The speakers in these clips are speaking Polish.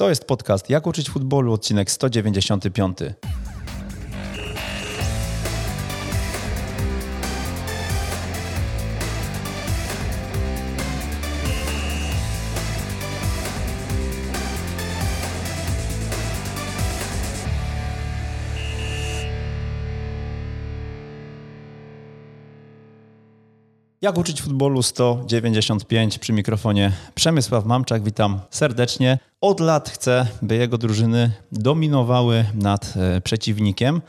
To jest podcast Jak uczyć futbolu, odcinek 195. Jak uczyć futbolu 195 przy mikrofonie Przemysław Mamczak. Witam serdecznie. Od lat chcę, by jego drużyny dominowały nad e, przeciwnikiem.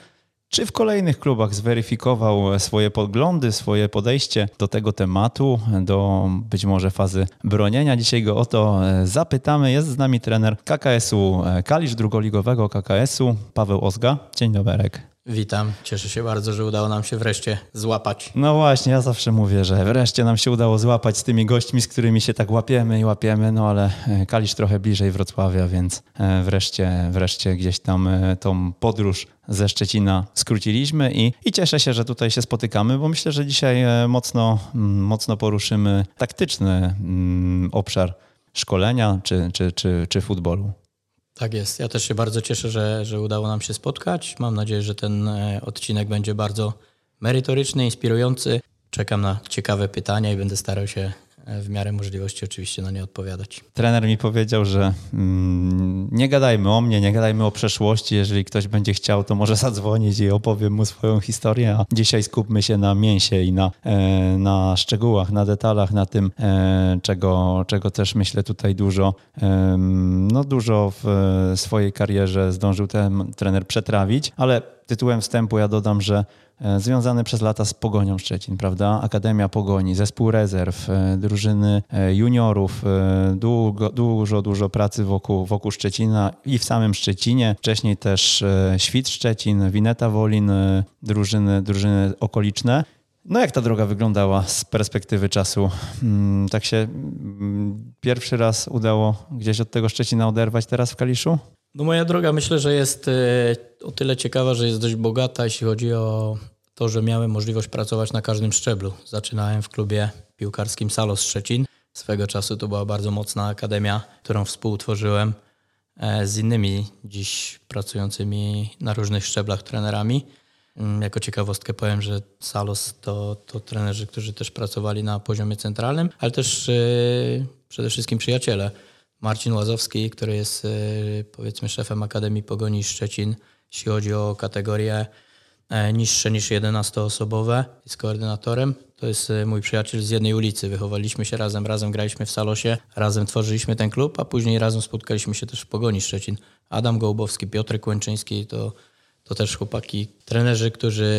Czy w kolejnych klubach zweryfikował swoje poglądy, swoje podejście do tego tematu, do być może fazy bronienia? Dzisiaj go o to e, zapytamy. Jest z nami trener KKS-u e, Kalisz, drugoligowego KKS-u, Paweł Ozga. Dzień dobry. Witam, cieszę się bardzo, że udało nam się wreszcie złapać. No właśnie, ja zawsze mówię, że wreszcie nam się udało złapać z tymi gośćmi, z którymi się tak łapiemy i łapiemy, no ale e, Kalisz trochę bliżej Wrocławia, więc e, wreszcie, wreszcie gdzieś tam e, tą podróż ze Szczecina skróciliśmy i, i cieszę się, że tutaj się spotykamy, bo myślę, że dzisiaj mocno, mm, mocno poruszymy taktyczny mm, obszar szkolenia czy, czy, czy, czy futbolu. Tak jest. Ja też się bardzo cieszę, że, że udało nam się spotkać. Mam nadzieję, że ten e, odcinek będzie bardzo merytoryczny, inspirujący. Czekam na ciekawe pytania i będę starał się w miarę możliwości oczywiście na nie odpowiadać. Trener mi powiedział, że mm, nie gadajmy o mnie, nie gadajmy o przeszłości. Jeżeli ktoś będzie chciał, to może zadzwonić i opowiem mu swoją historię. A dzisiaj skupmy się na mięsie i na, e, na szczegółach, na detalach, na tym, e, czego, czego też myślę tutaj dużo, e, no dużo w swojej karierze zdążył ten trener przetrawić, ale tytułem wstępu ja dodam, że E, związany przez lata z Pogonią Szczecin, prawda? Akademia Pogoni, zespół rezerw, e, drużyny e, juniorów, długo, dużo, dużo pracy wokół, wokół Szczecina i w samym Szczecinie. Wcześniej też Świt Szczecin, Wineta Wolin, drużyny, drużyny okoliczne. No jak ta droga wyglądała z perspektywy czasu? Mm, tak się mm, pierwszy raz udało gdzieś od tego Szczecina oderwać teraz w Kaliszu? No moja droga myślę, że jest o tyle ciekawa, że jest dość bogata, jeśli chodzi o to, że miałem możliwość pracować na każdym szczeblu. Zaczynałem w klubie piłkarskim Salos Szczecin. Swego czasu to była bardzo mocna akademia, którą współtworzyłem e, z innymi dziś pracującymi na różnych szczeblach trenerami. Mm, jako ciekawostkę powiem, że Salos to, to trenerzy, którzy też pracowali na poziomie centralnym, ale też yy, przede wszystkim przyjaciele. Marcin Łazowski, który jest yy, powiedzmy szefem Akademii Pogoni Szczecin, jeśli chodzi o kategorię E, niższe niż 11-osobowe, jest koordynatorem. To jest e, mój przyjaciel z jednej ulicy. Wychowaliśmy się razem, razem graliśmy w Salosie, razem tworzyliśmy ten klub, a później razem spotkaliśmy się też w Pogoni Szczecin. Adam Gołbowski, Piotr Kłęczyński to, to też chłopaki, trenerzy, którzy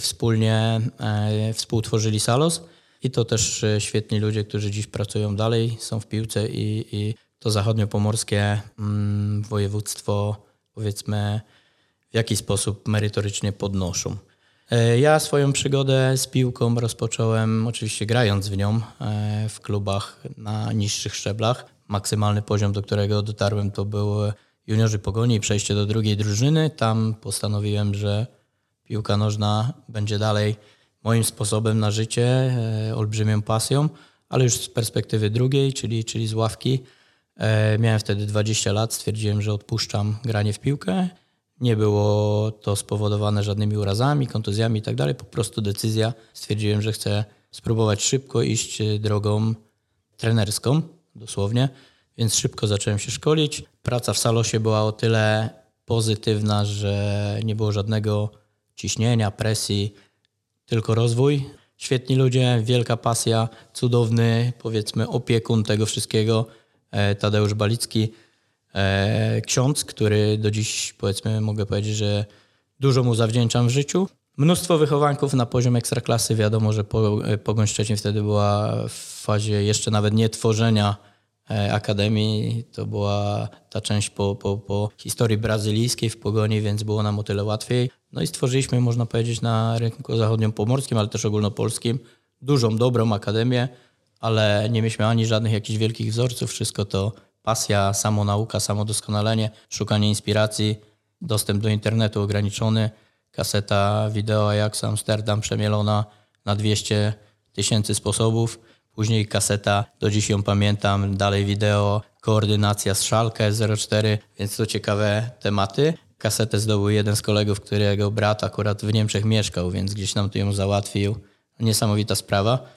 wspólnie e, współtworzyli Salos. I to też e, świetni ludzie, którzy dziś pracują dalej, są w piłce i, i to zachodniopomorskie mm, województwo, powiedzmy, w jaki sposób merytorycznie podnoszą. E, ja swoją przygodę z piłką rozpocząłem oczywiście grając w nią e, w klubach na niższych szczeblach. Maksymalny poziom, do którego dotarłem, to był juniorzy Pogoni i przejście do drugiej drużyny. Tam postanowiłem, że piłka nożna będzie dalej moim sposobem na życie, e, olbrzymią pasją, ale już z perspektywy drugiej, czyli, czyli z ławki. Miałem wtedy 20 lat, stwierdziłem, że odpuszczam granie w piłkę nie było to spowodowane żadnymi urazami, kontuzjami i tak. Po prostu decyzja. Stwierdziłem, że chcę spróbować szybko iść drogą trenerską, dosłownie. Więc szybko zacząłem się szkolić. Praca w Salosie była o tyle pozytywna, że nie było żadnego ciśnienia, presji, tylko rozwój. Świetni ludzie, wielka pasja, cudowny, powiedzmy, opiekun tego wszystkiego, e, Tadeusz Balicki E, ksiądz, który do dziś powiedzmy mogę powiedzieć, że dużo mu zawdzięczam w życiu. Mnóstwo wychowanków na poziom ekstraklasy. Wiadomo, że e, Pogoń Szczecin wtedy była w fazie jeszcze nawet nie tworzenia e, akademii. To była ta część po, po, po historii brazylijskiej w Pogoni, więc było nam o tyle łatwiej. No i stworzyliśmy, można powiedzieć, na rynku zachodniopomorskim, ale też ogólnopolskim dużą, dobrą akademię, ale nie mieliśmy ani żadnych jakichś wielkich wzorców. Wszystko to pasja, samonauka, samodoskonalenie, szukanie inspiracji, dostęp do internetu ograniczony, kaseta wideo Ajax Amsterdam przemielona na 200 tysięcy sposobów, później kaseta, do dziś ją pamiętam, dalej wideo, koordynacja z Szalkę 04, więc to ciekawe tematy. Kasetę zdobył jeden z kolegów, którego brat akurat w Niemczech mieszkał, więc gdzieś nam to ją załatwił. Niesamowita sprawa.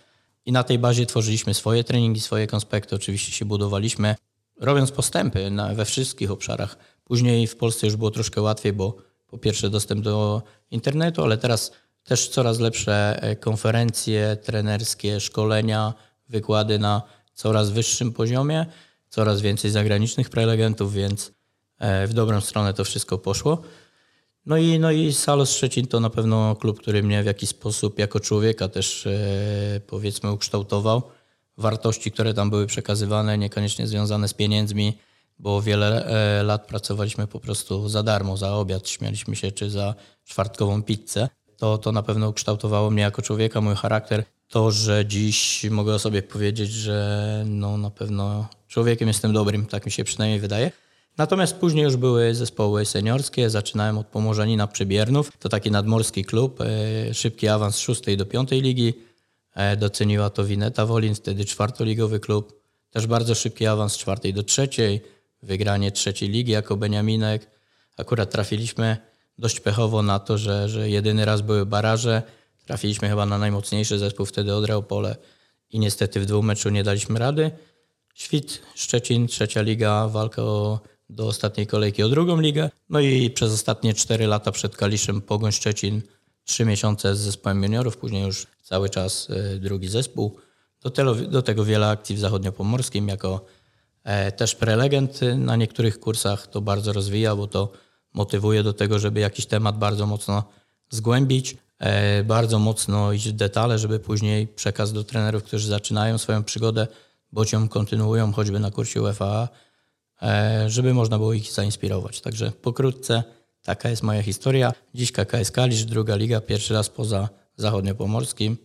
I na tej bazie tworzyliśmy swoje treningi, swoje konspekty, oczywiście się budowaliśmy, robiąc postępy na, we wszystkich obszarach. Później w Polsce już było troszkę łatwiej, bo po pierwsze dostęp do internetu, ale teraz też coraz lepsze e, konferencje trenerskie, szkolenia, wykłady na coraz wyższym poziomie, coraz więcej zagranicznych prelegentów, więc e, w dobrą stronę to wszystko poszło. No i, no i Salos Szczecin to na pewno klub, który mnie w jakiś sposób jako człowieka też e, powiedzmy ukształtował. Wartości, które tam były przekazywane, niekoniecznie związane z pieniędzmi, bo wiele e, lat pracowaliśmy po prostu za darmo, za obiad, śmialiśmy się, czy za czwartkową pizzę. To, to na pewno ukształtowało mnie jako człowieka, mój charakter. To, że dziś mogę o sobie powiedzieć, że no na pewno człowiekiem jestem dobrym, tak mi się przynajmniej wydaje. Natomiast później już były zespoły seniorskie. Zaczynałem od Pomorzanina Przybiernów. To taki nadmorski klub. E, szybki awans z szóstej do piątej ligi. E, doceniła to Wineta Wolin, wtedy czwartoligowy klub. Też bardzo szybki awans z czwartej do trzeciej. Wygranie trzeciej ligi jako Beniaminek. Akurat trafiliśmy dość pechowo na to, że, że jedyny raz były baraże. Trafiliśmy chyba na najmocniejszy zespół wtedy od Reopole i niestety w dwóch meczu nie daliśmy rady. Świt, Szczecin, trzecia liga, walka o do ostatniej kolejki o drugą ligę. No i przez ostatnie 4 lata przed Kaliszem Pogoń Szczecin, 3 miesiące z zespołem juniorów, później już cały czas e, drugi zespół. Do, tego, do tego wiele akcji w zachodniopomorskim jako e, też prelegent na niektórych kursach to bardzo rozwija, bo to motywuje do tego, żeby jakiś temat bardzo mocno zgłębić, e, bardzo mocno iść w detale, żeby później przekaz do trenerów, którzy zaczynają swoją przygodę, bądź ją kontynuują choćby na kursie UEFA, żeby można było ich zainspirować. Także pokrótce taka jest moja historia. Dziś KKS Kalisz, druga liga, pierwszy raz poza zachodniopomorskim.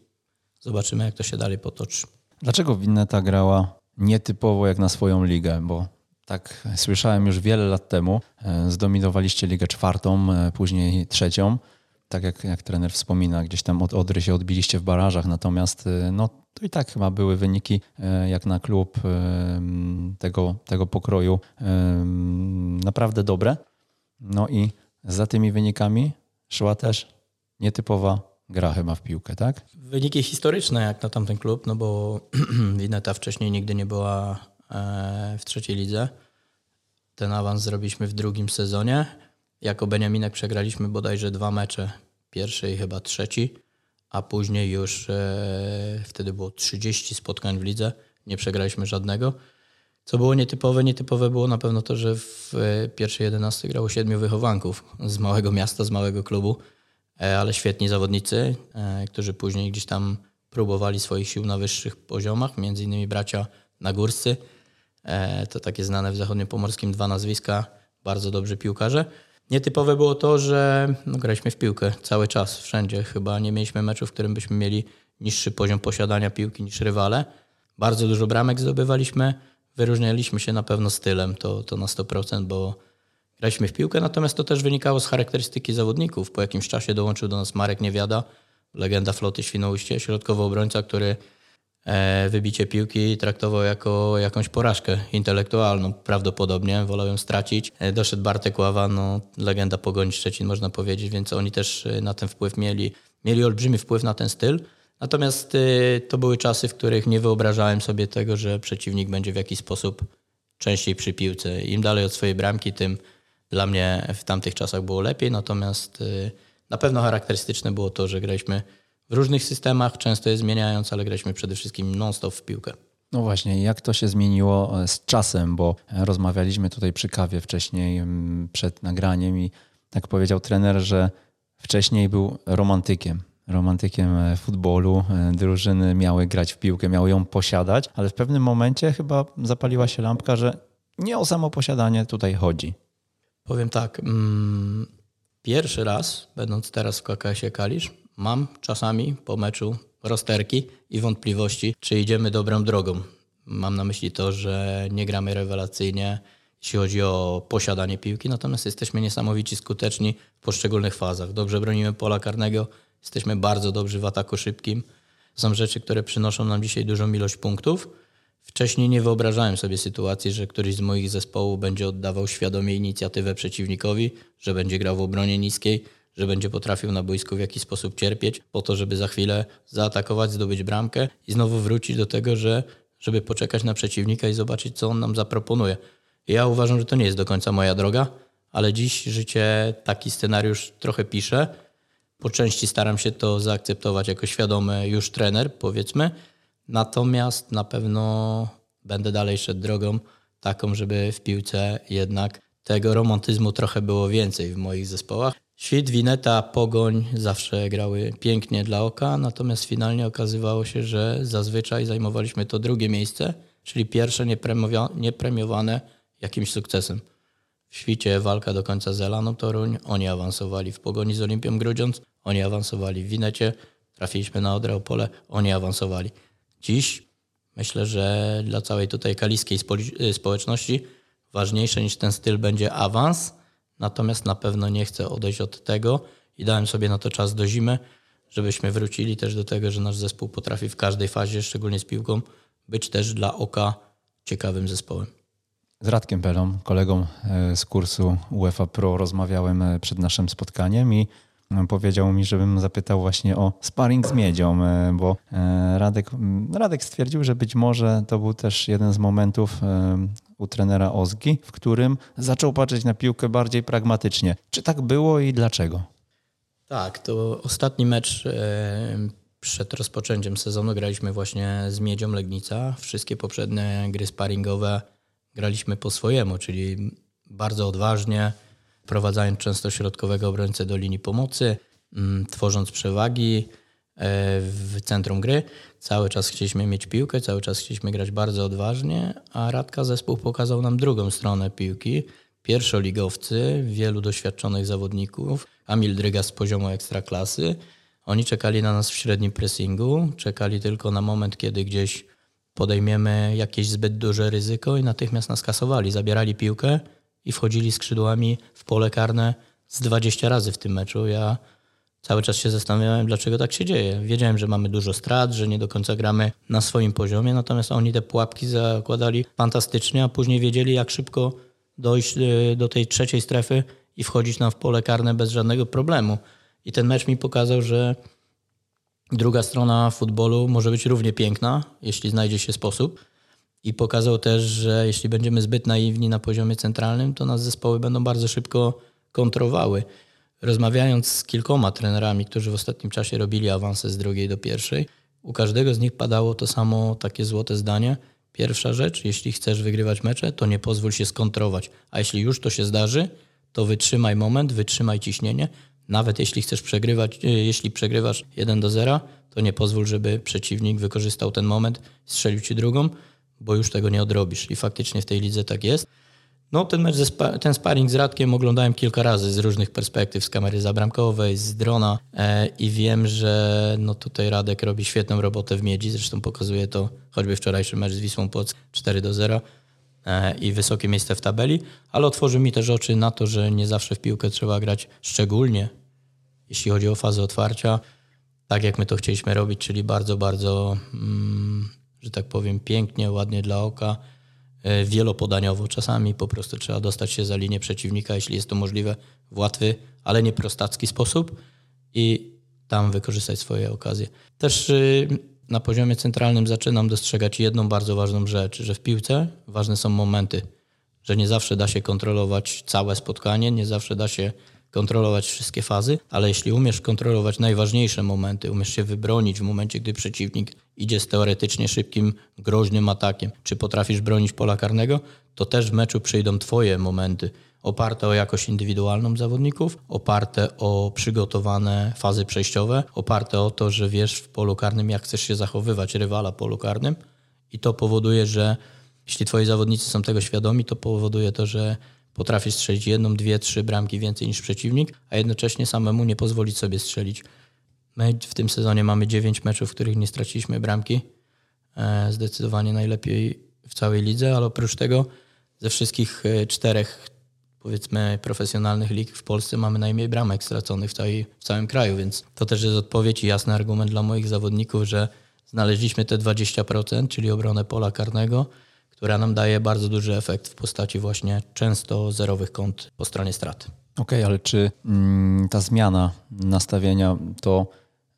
Zobaczymy, jak to się dalej potoczy. Dlaczego Winneta grała nietypowo jak na swoją ligę? Bo tak słyszałem już wiele lat temu. E, zdominowaliście ligę czwartą, e, później trzecią tak jak, jak trener wspomina, gdzieś tam od Odry się odbiliście w barażach, natomiast y, no, to i tak chyba były wyniki y, jak na klub y, tego, tego pokroju naprawdę dobre. No i za tymi wynikami szła też nietypowa gra chyba w piłkę, tak? Wyniki historyczne jak na tamten klub, no bo Wineta wcześniej nigdy nie była e, w trzeciej lidze. Ten awans zrobiliśmy w drugim sezonie. Jako Beniaminek przegraliśmy bodajże dwa mecze, pierwszy i chyba trzeci, a później już e, wtedy było 30 spotkań w lidze, nie przegraliśmy żadnego. Co było nietypowe? Nietypowe było na pewno to, że w e, pierwszej 11 grało siedmiu wychowanków z małego miasta, z małego klubu, e, ale świetni zawodnicy, e, którzy później gdzieś tam próbowali swoich sił na wyższych poziomach, między innymi bracia Nagórscy. To takie znane w zachodniopomorskim dwa nazwiska, bardzo dobrzy piłkarze. Nietypowe było to, że no, graliśmy w piłkę cały czas, wszędzie. Chyba nie mieliśmy meczu, w którym byśmy mieli niższy poziom posiadania piłki niż rywale. Bardzo dużo bramek zdobywaliśmy. Wyróżnialiśmy się na pewno stylem, to, to na 100%, bo graliśmy w piłkę, natomiast to też wynikało z charakterystyki zawodników. Po jakimś czasie dołączył do nas Marek Niewiada, legenda floty Świnoujście, środkowy obrońca, który wybicie piłki traktował jako jakąś porażkę intelektualną. Prawdopodobnie wolał ją stracić. E, doszedł Bartek Ława, no, legenda Pogoni Szczecin można powiedzieć, więc oni też e, na ten wpływ mieli. Mieli olbrzymi wpływ na ten styl. Natomiast to były czasy, w których nie wyobrażałem sobie tego, że przeciwnik będzie w jakiś sposób częściej przy piłce. Im dalej od swojej bramki, tym dla mnie w tamtych czasach było lepiej. Natomiast na pewno charakterystyczne było to, że graliśmy w różnych systemach, często je zmieniając, ale graliśmy przede wszystkim non-stop w piłkę. No właśnie, jak to się zmieniło e, z czasem, bo rozmawialiśmy tutaj przy kawie wcześniej, mm, przed nagraniem i tak powiedział trener, że wcześniej był romantykiem. Romantykiem e, futbolu, e, drużyny miały grać w piłkę, miały ją posiadać, ale w pewnym momencie chyba zapaliła się lampka, że nie o samo posiadanie tutaj chodzi. Powiem tak, mm, pierwszy raz, będąc teraz w KKS-ie Kalisz, mam czasami po meczu rozterki i wątpliwości, czy idziemy dobrą drogą. Mam na myśli to, że nie gramy rewelacyjnie, jeśli chodzi o posiadanie piłki, natomiast jesteśmy niesamowici skuteczni w poszczególnych fazach. Dobrze bronimy pola karnego, jesteśmy bardzo dobrzy w ataku szybkim. Są rzeczy, które przynoszą nam dzisiaj dużą ilość punktów. Wcześniej nie wyobrażałem sobie sytuacji, że któryś z moich zespołów będzie oddawał świadomie inicjatywę przeciwnikowi, że będzie grał w obronie niskiej, że będzie potrafił na boisku w jakiś sposób cierpieć, po to, żeby za chwilę zaatakować, zdobyć bramkę i znowu wrócić do tego, że żeby poczekać na przeciwnika i zobaczyć, co on nam zaproponuje. Ja uważam, że to nie jest do końca moja droga, ale dziś życie taki scenariusz trochę pisze. Po części staram się to zaakceptować jako świadomy już trener, powiedzmy. Natomiast na pewno będę dalej szedł drogą taką, żeby w piłce jednak tego romantyzmu trochę było więcej w moich zespołach. Świt, Wineta, Pogoń zawsze grały pięknie dla oka, natomiast finalnie okazywało się, że zazwyczaj zajmowaliśmy to drugie miejsce, czyli pierwsze niepremiowane jakimś sukcesem. W świcie walka do końca z Elaną Toruń, oni awansowali w Pogoni z Olimpią Grudziądz, oni awansowali w Winecie, trafiliśmy na Odrę Opole, oni awansowali. Dziś myślę, że dla całej tutaj kaliskiej społeczności ważniejsze niż ten styl będzie awans, natomiast na pewno nie chcę odejść od tego i dałem sobie na to czas do zimy, żebyśmy wrócili też do tego, że nasz zespół potrafi w każdej fazie, szczególnie z piłką, być też dla oka ciekawym zespołem. Z Radkiem Pelą, kolegą e, z kursu UEFA Pro, rozmawiałem e, przed naszym spotkaniem i e, powiedział mi, żebym zapytał właśnie o sparring z miedzią, bo Radek, Radek stwierdził, że być może to był też jeden z momentów u trenera Ozgi, w którym zaczął patrzeć na piłkę bardziej pragmatycznie. Czy tak było i dlaczego? Tak, to ostatni mecz przed rozpoczęciem sezonu graliśmy właśnie z Miedzią Legnica. Wszystkie poprzednie gry sparingowe graliśmy po swojemu, czyli bardzo odważnie, wprowadzając często środkowego obrońcę do linii pomocy, mm, tworząc przewagi e, w centrum gry. Cały czas chcieliśmy mieć piłkę, cały czas chcieliśmy grać bardzo odważnie, a Radka zespół pokazał nam drugą stronę piłki. Pierwszoligowcy, wielu doświadczonych zawodników, Kamil Dryga z poziomu ekstraklasy. Oni czekali na nas w średnim pressingu, czekali tylko na moment, kiedy gdzieś podejmiemy jakieś zbyt duże ryzyko i natychmiast nas kasowali. Zabierali piłkę i wchodzili skrzydłami w pole karne z 20 razy w tym meczu. Ja cały czas się zastanawiałem, dlaczego tak się dzieje. Wiedziałem, że mamy dużo strat, że nie do końca gramy na swoim poziomie, natomiast oni te pułapki zakładali fantastycznie, a później wiedzieli, jak szybko dojść e, do tej trzeciej strefy i wchodzić nam w pole karne bez żadnego problemu. I ten mecz mi pokazał, że Druga strona futbolu może być równie piękna, jeśli znajdzie się sposób. I pokazał też, że jeśli będziemy zbyt naiwni na poziomie centralnym, to nas zespoły będą bardzo szybko kontrowały. Rozmawiając z kilkoma trenerami, którzy w ostatnim czasie robili awanse z drugiej do pierwszej, u każdego z nich padało to samo takie złote zdanie. Pierwsza rzecz, jeśli chcesz wygrywać mecze, to nie pozwól się skontrować. A jeśli już to się zdarzy, to wytrzymaj moment, wytrzymaj ciśnienie, nawet jeśli chcesz przegrywać, e, jeśli przegrywasz 1 do 0, to nie pozwól, żeby przeciwnik wykorzystał ten moment, strzelił ci drugą, bo już tego nie odrobisz. I faktycznie w tej lidze tak jest. No, ten mecz, ten sparring z Radkiem oglądałem kilka razy z różnych perspektyw, z kamery zabramkowej, z drona e, i wiem, że no tutaj Radek robi świetną robotę w miedzi, zresztą pokazuje to choćby wczorajszy mecz z Wisłą Płock 4 do 0 e, i wysokie miejsce w tabeli, ale otworzył mi też oczy na to, że nie zawsze w piłkę trzeba grać szczególnie jeśli chodzi o fazę otwarcia, tak jak my to chcieliśmy robić, czyli bardzo, bardzo, mm, że tak powiem, pięknie, ładnie dla oka, wielopodaniowo. Czasami po prostu trzeba dostać się za linię przeciwnika, jeśli jest to możliwe, w łatwy, ale nie prostacki sposób i tam wykorzystać swoje okazje. Też y, na poziomie centralnym zaczynam dostrzegać jedną bardzo ważną rzecz, że w piłce ważne są momenty, że nie zawsze da się kontrolować całe spotkanie, nie zawsze da się kontrolować wszystkie fazy, ale jeśli umiesz kontrolować najważniejsze momenty, umiesz się wybronić w momencie, gdy przeciwnik idzie z teoretycznie szybkim, groźnym atakiem, czy potrafisz bronić pola karnego, to też w meczu przyjdą Twoje momenty, oparte o jakość indywidualną zawodników, oparte o przygotowane fazy przejściowe, oparte o to, że wiesz w polu karnym, jak chcesz się zachowywać rywala polu karnym. I to powoduje, że jeśli twoi zawodnicy są tego świadomi, to powoduje to, że potrafi strzelić jedną, dwie, trzy bramki więcej niż przeciwnik, a jednocześnie samemu nie pozwolić sobie strzelić. My w tym sezonie mamy dziewięć meczów, w których nie straciliśmy bramki. E, zdecydowanie najlepiej w całej lidze, ale oprócz tego ze wszystkich e, czterech powiedzmy profesjonalnych lig w Polsce mamy najmniej bramek straconych w, całej, w całym kraju, więc to też jest odpowiedź i jasny argument dla moich zawodników, że znaleźliśmy te 20%, czyli obronę pola karnego, która nam daje bardzo duży efekt w postaci właśnie często zerowych kąt po stronie straty. Okej, okay, ale czy mm, ta zmiana nastawienia to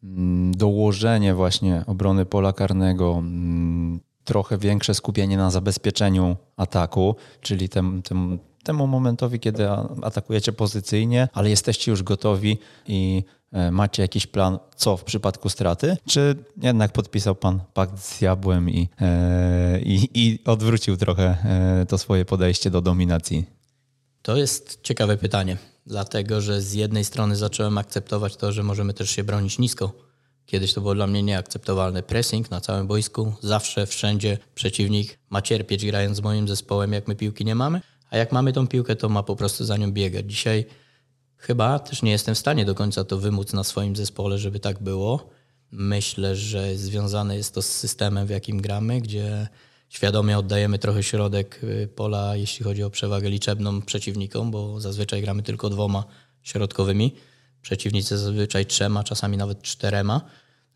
mm, dołożenie właśnie obrony pola karnego, mm, trochę większe skupienie na zabezpieczeniu ataku, czyli tem, tem, temu momentowi, kiedy atakujecie pozycyjnie, ale jesteście już gotowi i e, macie jakiś plan, co w przypadku straty? Czy jednak podpisał pan pakt z diabłem i, e, i, i odwrócił trochę e, to swoje podejście do dominacji? To jest ciekawe pytanie, dlatego że z jednej strony zacząłem akceptować to, że możemy też się bronić nisko. Kiedyś to było dla mnie nieakceptowalne. Pressing na całym boisku, zawsze, wszędzie przeciwnik ma cierpieć grając z moim zespołem, jak my piłki nie mamy, a jak mamy tą piłkę, to ma po prostu za nią biegać. Dzisiaj chyba też nie jestem w stanie do końca to wymóc na swoim zespole, żeby tak było. Myślę, że związane jest to z systemem, w jakim gramy, gdzie świadomie oddajemy trochę środek y, pola, jeśli chodzi o przewagę liczebną przeciwnikom, bo zazwyczaj gramy tylko dwoma środkowymi. Przeciwnicy zazwyczaj trzema, czasami nawet czterema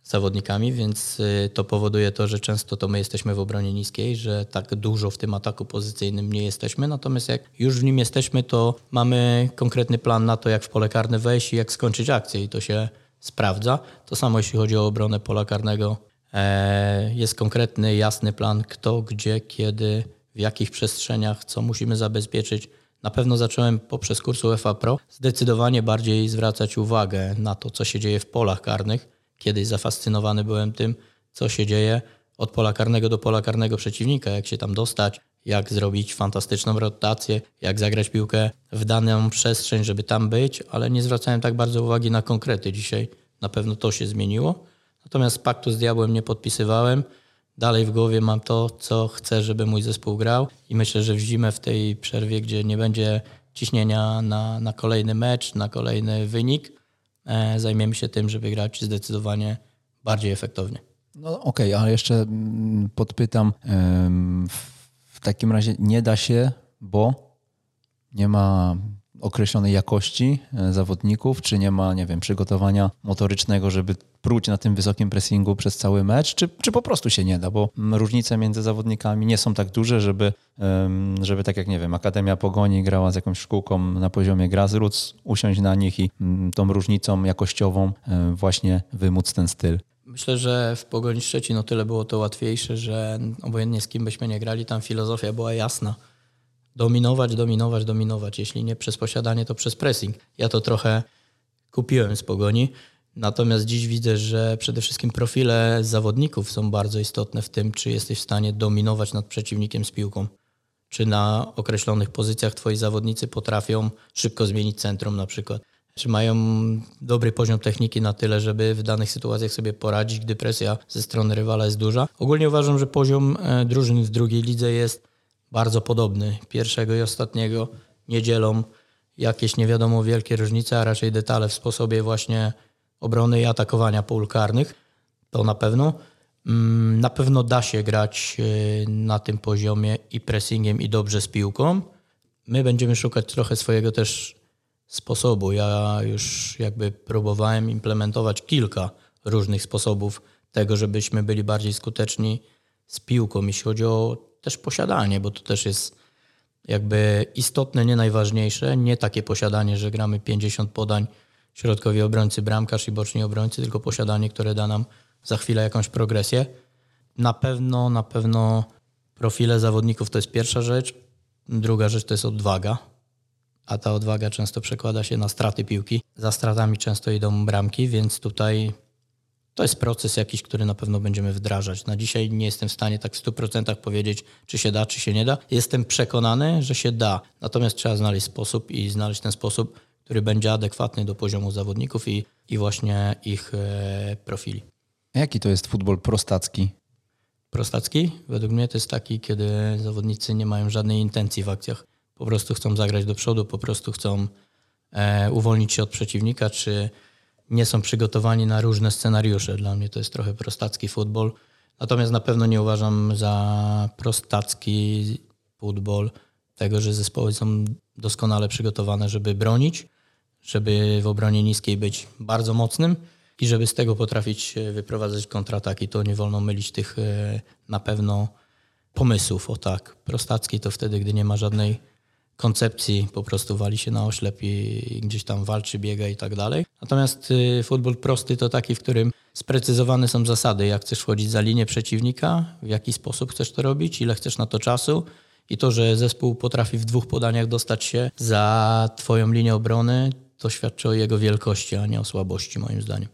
zawodnikami, więc y, to powoduje to, że często to my jesteśmy w obronie niskiej, że tak dużo w tym ataku pozycyjnym nie jesteśmy. Natomiast jak już w nim jesteśmy, to mamy konkretny plan na to, jak w pole karne wejść i jak skończyć akcję i to się sprawdza. To samo jeśli chodzi o obronę pola karnego. E, jest konkretny, jasny plan, kto, gdzie, kiedy, w jakich przestrzeniach, co musimy zabezpieczyć. Na pewno zacząłem poprzez kurs UEFA Pro zdecydowanie bardziej zwracać uwagę na to, co się dzieje w polach karnych Kiedyś zafascynowany byłem tym, co się dzieje od pola karnego do pola karnego przeciwnika, jak się tam dostać, jak zrobić fantastyczną rotację, jak zagrać piłkę w daną przestrzeń, żeby tam być, ale nie zwracałem tak bardzo uwagi na konkrety. Dzisiaj na pewno to się zmieniło. Natomiast paktu z diabłem nie podpisywałem. Dalej w głowie mam to, co chcę, żeby mój zespół grał i myślę, że w zimę w tej przerwie, gdzie nie będzie ciśnienia na, na kolejny mecz, na kolejny wynik, zajmiemy się tym, żeby grać zdecydowanie bardziej efektownie. No okej, okay, ale jeszcze mm, podpytam, w takim razie nie da się, bo nie ma określonej jakości e, zawodników, czy nie ma, nie wiem, przygotowania motorycznego, żeby pruć na tym wysokim pressingu przez cały mecz, czy, czy po prostu się nie da, bo różnice między zawodnikami nie są tak duże, żeby, żeby tak jak, nie wiem, Akademia Pogoni grała z jakąś szkółką na poziomie grassroots, usiąść na nich i tą różnicą jakościową e, właśnie wymóc ten styl. Myślę, że w Pogoni Szczecin o tyle było to łatwiejsze, że obojętnie z kim byśmy nie grali, tam filozofia była jasna dominować, dominować, dominować. Jeśli nie przez posiadanie, to przez pressing. Ja to trochę kupiłem z pogoni. Natomiast dziś widzę, że przede wszystkim profile zawodników są bardzo istotne w tym, czy jesteś w stanie dominować nad przeciwnikiem z piłką. Czy na określonych pozycjach twoi zawodnicy potrafią szybko zmienić centrum na przykład. Czy mają dobry poziom techniki na tyle, żeby w danych sytuacjach sobie poradzić, gdy presja ze strony rywala jest duża. Ogólnie uważam, że poziom e, drużyn w drugiej lidze jest bardzo podobny. Pierwszego i ostatniego nie dzielą jakieś nie wiadomo wielkie różnice, a raczej detale w sposobie właśnie obrony i atakowania pól karnych. To na pewno. Mm, na pewno da się grać y, na tym poziomie i pressingiem, i dobrze z piłką. My będziemy szukać trochę swojego też sposobu. Ja już jakby próbowałem implementować kilka różnych sposobów tego, żebyśmy byli bardziej skuteczni z piłką, jeśli chodzi o też posiadanie, bo to też jest jakby istotne, nie najważniejsze. Nie takie posiadanie, że gramy 50 podań środkowi obrońcy, bramkarz i boczni obrońcy, tylko posiadanie, które da nam za chwilę jakąś progresję. Na pewno, na pewno profile zawodników to jest pierwsza rzecz. Druga rzecz to jest odwaga, a ta odwaga często przekłada się na straty piłki. Za stratami często idą bramki, więc tutaj to jest proces jakiś, który na pewno będziemy wdrażać. Na dzisiaj nie jestem w stanie tak w 100% powiedzieć, czy się da, czy się nie da. Jestem przekonany, że się da. Natomiast trzeba znaleźć sposób i znaleźć ten sposób, który będzie adekwatny do poziomu zawodników i, i właśnie ich e, profili. Jaki to jest futbol prostacki? Prostacki? Według mnie to jest taki, kiedy zawodnicy nie mają żadnej intencji w akcjach. Po prostu chcą zagrać do przodu, po prostu chcą e, uwolnić się od przeciwnika, czy nie są przygotowani na różne scenariusze. Dla mnie to jest trochę prostacki futbol. Natomiast na pewno nie uważam za prostacki futbol tego, że zespoły są doskonale przygotowane, żeby bronić, żeby w obronie niskiej być bardzo mocnym i żeby z tego potrafić e, wyprowadzać kontrataki, to nie wolno mylić tych e, na pewno pomysłów. O tak, prostacki to wtedy, gdy nie ma żadnej koncepcji, po prostu wali się na oślep i gdzieś tam walczy, biega i tak dalej. Natomiast y, futbol prosty to taki, w którym sprecyzowane są zasady, jak chcesz wchodzić za linię przeciwnika, w jaki sposób chcesz to robić, ile chcesz na to czasu. I to, że zespół potrafi w dwóch podaniach dostać się za twoją linię obrony, to świadczy o jego wielkości, a nie o słabości, moim zdaniem.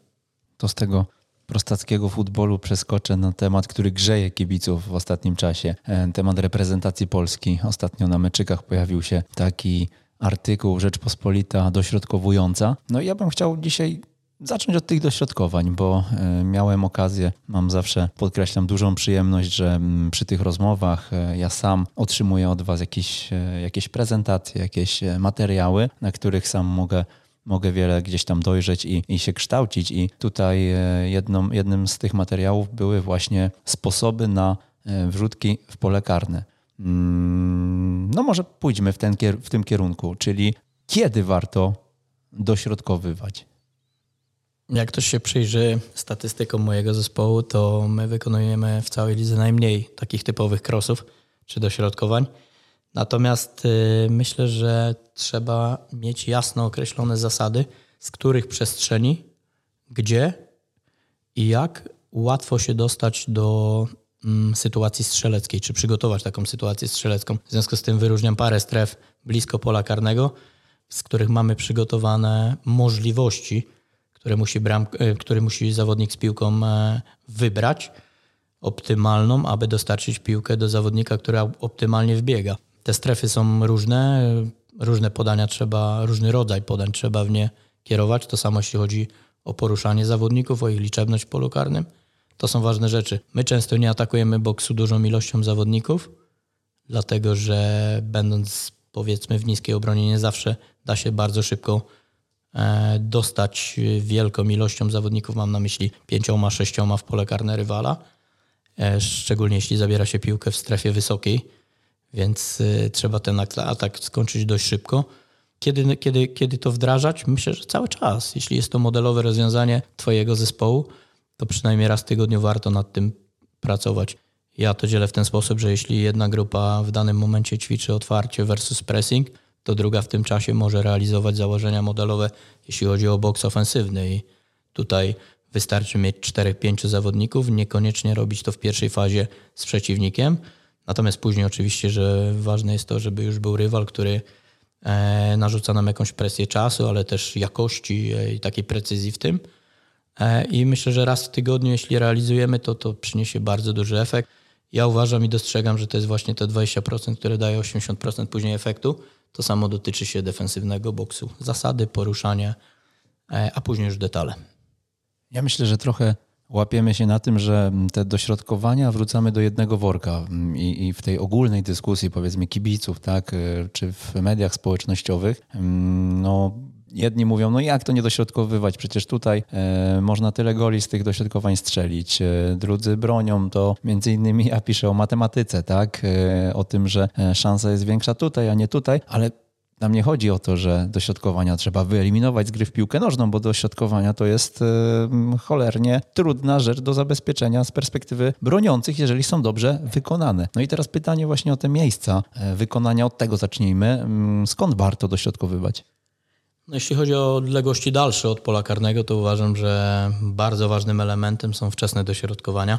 To z tego prostackiego futbolu przeskoczę na temat, który grzeje kibiców w ostatnim czasie. E, temat reprezentacji Polski. Ostatnio na meczykach pojawił się taki artykuł Rzeczpospolita dośrodkowująca. No i ja bym chciał dzisiaj zacząć od tych dośrodkowań, bo e, miałem okazję, mam zawsze, podkreślam, dużą przyjemność, że mm, przy tych rozmowach e, ja sam otrzymuję od Was jakieś, jakieś prezentacje, jakieś materiały, na których sam mogę mogę wiele gdzieś tam dojrzeć i, i się kształcić. I tutaj e, jedną, jednym z tych materiałów były właśnie sposoby na e, wrzutki w pole karne. Mm, no może pójdźmy w, ten, w tym kierunku, czyli kiedy warto dośrodkowywać? Jak ktoś się przyjrzy statystykom mojego zespołu, to my wykonujemy w całej lidze najmniej takich typowych crossów czy dośrodkowań. Natomiast y, myślę, że trzeba mieć jasno określone zasady, z których przestrzeni, gdzie i jak łatwo się dostać do mm, sytuacji strzeleckiej, czy przygotować taką sytuację strzelecką. W związku z tym wyróżniam parę stref blisko pola karnego, z których mamy przygotowane możliwości, które musi, bram, y, musi zawodnik z piłką e, wybrać optymalną, aby dostarczyć piłkę do zawodnika, która optymalnie wbiega. Te strefy są różne, różne podania trzeba, różny rodzaj podań trzeba w nie kierować. To samo jeśli chodzi o poruszanie zawodników, o ich liczebność w polu karnym. To są ważne rzeczy. My często nie atakujemy boksu dużą ilością zawodników, dlatego że będąc powiedzmy w niskiej obronie nie zawsze da się bardzo szybko e, dostać wielką ilością zawodników, mam na myśli pięcioma, sześcioma w pole karne rywala, e, szczególnie jeśli zabiera się piłkę w strefie wysokiej więc y, trzeba ten atak skończyć dość szybko. Kiedy, kiedy, kiedy to wdrażać? Myślę, że cały czas. Jeśli jest to modelowe rozwiązanie Twojego zespołu, to przynajmniej raz w tygodniu warto nad tym pracować. Ja to dzielę w ten sposób, że jeśli jedna grupa w danym momencie ćwiczy otwarcie versus pressing, to druga w tym czasie może realizować założenia modelowe, jeśli chodzi o boks ofensywny. I tutaj wystarczy mieć 4-5 zawodników, niekoniecznie robić to w pierwszej fazie z przeciwnikiem, Natomiast później oczywiście, że ważne jest to, żeby już był rywal, który e, narzuca nam jakąś presję czasu, ale też jakości e, i takiej precyzji w tym. E, I myślę, że raz w tygodniu, jeśli realizujemy to, to przyniesie bardzo duży efekt. Ja uważam i dostrzegam, że to jest właśnie te 20%, które daje 80% później efektu. To samo dotyczy się defensywnego boksu. Zasady, poruszanie, a później już detale. Ja myślę, że trochę łapiemy się na tym, że te dośrodkowania wrzucamy do jednego worka i, i, w tej ogólnej dyskusji, powiedzmy, kibiców, tak, y, czy w mediach społecznościowych, no. Jedni mówią, no jak to nie dośrodkowywać? Przecież tutaj e, można tyle goli z tych dośrodkowań strzelić. E, drudzy bronią to między innymi ja piszę o matematyce, tak? E, o tym, że e, szansa jest większa tutaj, a nie tutaj, ale nam nie chodzi o to, że dośrodkowania trzeba wyeliminować z gry w piłkę nożną, bo dośrodkowania to jest cholernie trudna rzecz do zabezpieczenia z perspektywy broniących, jeżeli są dobrze wykonane. No i teraz pytanie właśnie o te miejsca e, wykonania, od tego zacznijmy. Skąd warto dośrodkowywać? No jeśli chodzi o odległości dalsze od pola karnego, to uważam, że bardzo ważnym elementem są wczesne dośrodkowania.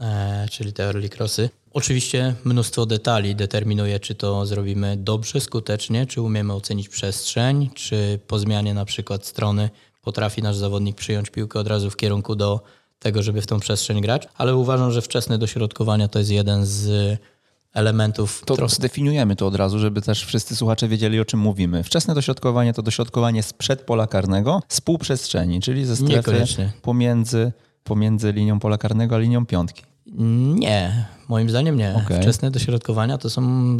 E, czyli te early crossy. Oczywiście mnóstwo detali determinuje, czy to zrobimy dobrze, skutecznie, czy umiemy ocenić przestrzeń, czy po zmianie na przykład strony potrafi nasz zawodnik przyjąć piłkę od razu w kierunku do tego, żeby w tą przestrzeń grać, ale uważam, że wczesne dośrodkowania to jest jeden z elementów. To trochę... zdefiniujemy to od razu, żeby też wszyscy słuchacze wiedzieli, o czym mówimy. Wczesne dośrodkowanie to dośrodkowanie sprzed pola karnego, z półprzestrzeni, czyli ze strefy pomiędzy pomiędzy linią pola karnego a linią piątki? Nie, moim zdaniem nie. Okay. Wczesne dośrodkowania to są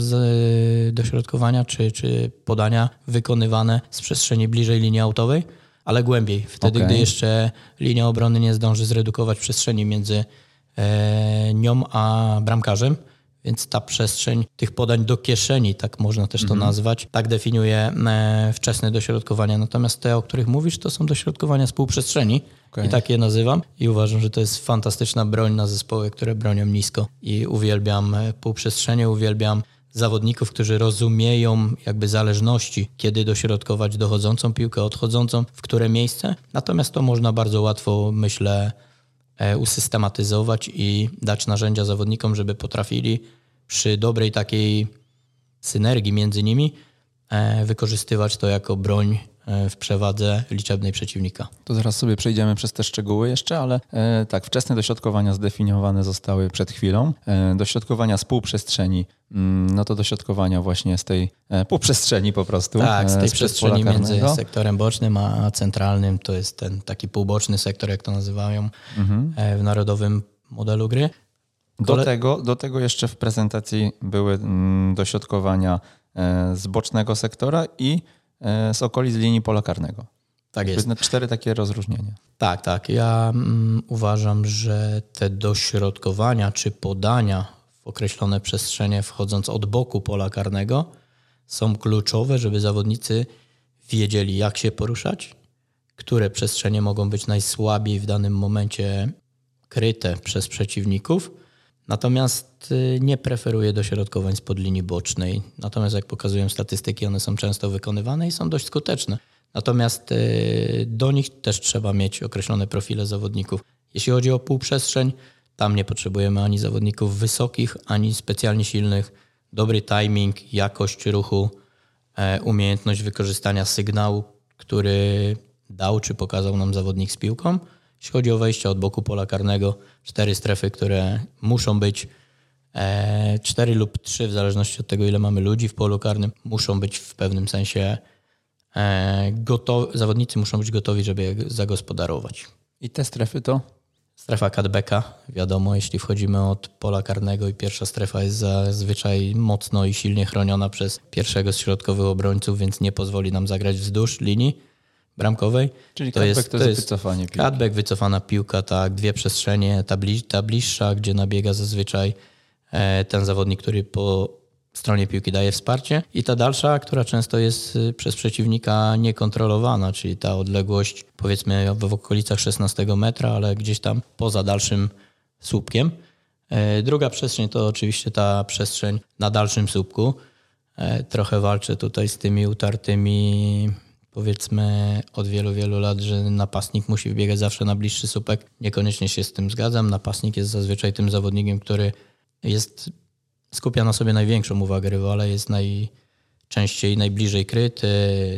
dośrodkowania czy, czy podania wykonywane z przestrzeni bliżej linii autowej, ale głębiej. Wtedy, okay. gdy jeszcze linia obrony nie zdąży zredukować przestrzeni między e, nią a bramkarzem, Więc ta przestrzeń tych podań do kieszeni, tak można też to Mhm. nazwać, tak definiuje e, wczesne dośrodkowania. Natomiast te, o których mówisz, to są dośrodkowania z półprzestrzeni Okej. i tak je nazywam. I uważam, że to jest fantastyczna broń na zespoły, które bronią nisko. I uwielbiam e, półprzestrzenie, uwielbiam zawodników, którzy rozumieją jakby zależności, kiedy dośrodkować dochodzącą piłkę, odchodzącą, w które miejsce. Natomiast to można bardzo łatwo, myślę, e, usystematyzować i dać narzędzia zawodnikom, żeby potrafili przy dobrej takiej synergii między nimi e, wykorzystywać to jako broń e, w przewadze liczebnej przeciwnika. To zaraz sobie przejdziemy przez te szczegóły jeszcze, ale e, tak, wczesne dośrodkowania zdefiniowane zostały przed chwilą. E, dośrodkowania z półprzestrzeni, mm, no to dośrodkowania właśnie z tej e, półprzestrzeni po prostu. Tak, z e, tej sprzed przestrzeni między sektorem bocznym a centralnym, to jest ten taki półboczny sektor, jak to nazywają Mhm. w narodowym modelu gry. Do, tego, do tego jeszcze w prezentacji były mm, dośrodkowania e, z bocznego sektora i e, z okolic linii pola karnego. Tak jest. Jest. Cztery takie rozróżnienia. Tak, tak. Ja mm, uważam, że te dośrodkowania czy podania w określone przestrzenie, wchodząc od boku pola karnego, są kluczowe, żeby zawodnicy wiedzieli, jak się poruszać, które przestrzenie mogą być najsłabiej w danym momencie kryte przez przeciwników. Natomiast y, nie preferuję dośrodkowań spod linii bocznej. Natomiast jak pokazują statystyki, one są często wykonywane i są dość skuteczne. Natomiast y, do nich też trzeba mieć określone profile zawodników. Jeśli chodzi o półprzestrzeń, tam nie potrzebujemy ani zawodników wysokich, ani specjalnie silnych. Dobry timing, jakość ruchu, e, umiejętność wykorzystania sygnału, który dał czy pokazał nam zawodnik z piłką. Jeśli chodzi o wejście od boku pola karnego, cztery strefy, które muszą być e, cztery lub trzy, w zależności od tego, ile mamy ludzi w polu karnym, muszą być w pewnym sensie e, gotowi, zawodnicy muszą być gotowi, żeby je zagospodarować. I te strefy to? Strefa cutbacka, wiadomo, jeśli wchodzimy od pola karnego i pierwsza strefa jest zazwyczaj mocno i silnie chroniona przez pierwszego z środkowych obrońców, więc nie pozwoli nam zagrać wzdłuż linii bramkowej. Czyli cutback to jest wycofanie piłki. Cutback, wycofana piłka, tak, dwie przestrzenie, ta, bli, ta bliższa, gdzie nabiega zazwyczaj e, ten zawodnik, który po stronie piłki daje wsparcie i ta dalsza, która często jest y, przez przeciwnika niekontrolowana, czyli ta odległość powiedzmy w okolicach 16 metra, ale gdzieś tam poza dalszym słupkiem. E, Druga przestrzeń to oczywiście ta przestrzeń na dalszym słupku. E, Trochę walczę tutaj z tymi utartymi powiedzmy od wielu, wielu lat, że napastnik musi wbiegać zawsze na bliższy słupek. Niekoniecznie się z tym zgadzam. Napastnik jest zazwyczaj tym zawodnikiem, który jest skupia na sobie największą uwagę rywala, jest najczęściej najbliżej kryty,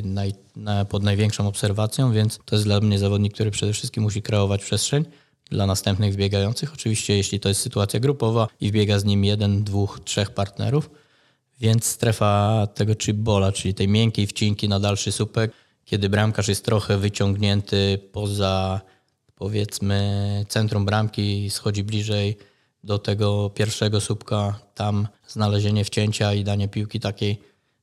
naj, na, pod największą obserwacją, więc to jest dla mnie zawodnik, który przede wszystkim musi kreować przestrzeń dla następnych wbiegających. Oczywiście, jeśli to jest sytuacja grupowa i wbiega z nim jeden, dwóch, trzech partnerów, więc strefa tego chipbola, czyli tej miękkiej wcinki na dalszy słupek, kiedy bramkarz jest trochę wyciągnięty poza powiedzmy centrum bramki i schodzi bliżej do tego pierwszego słupka, tam znalezienie wcięcia i danie piłki takiej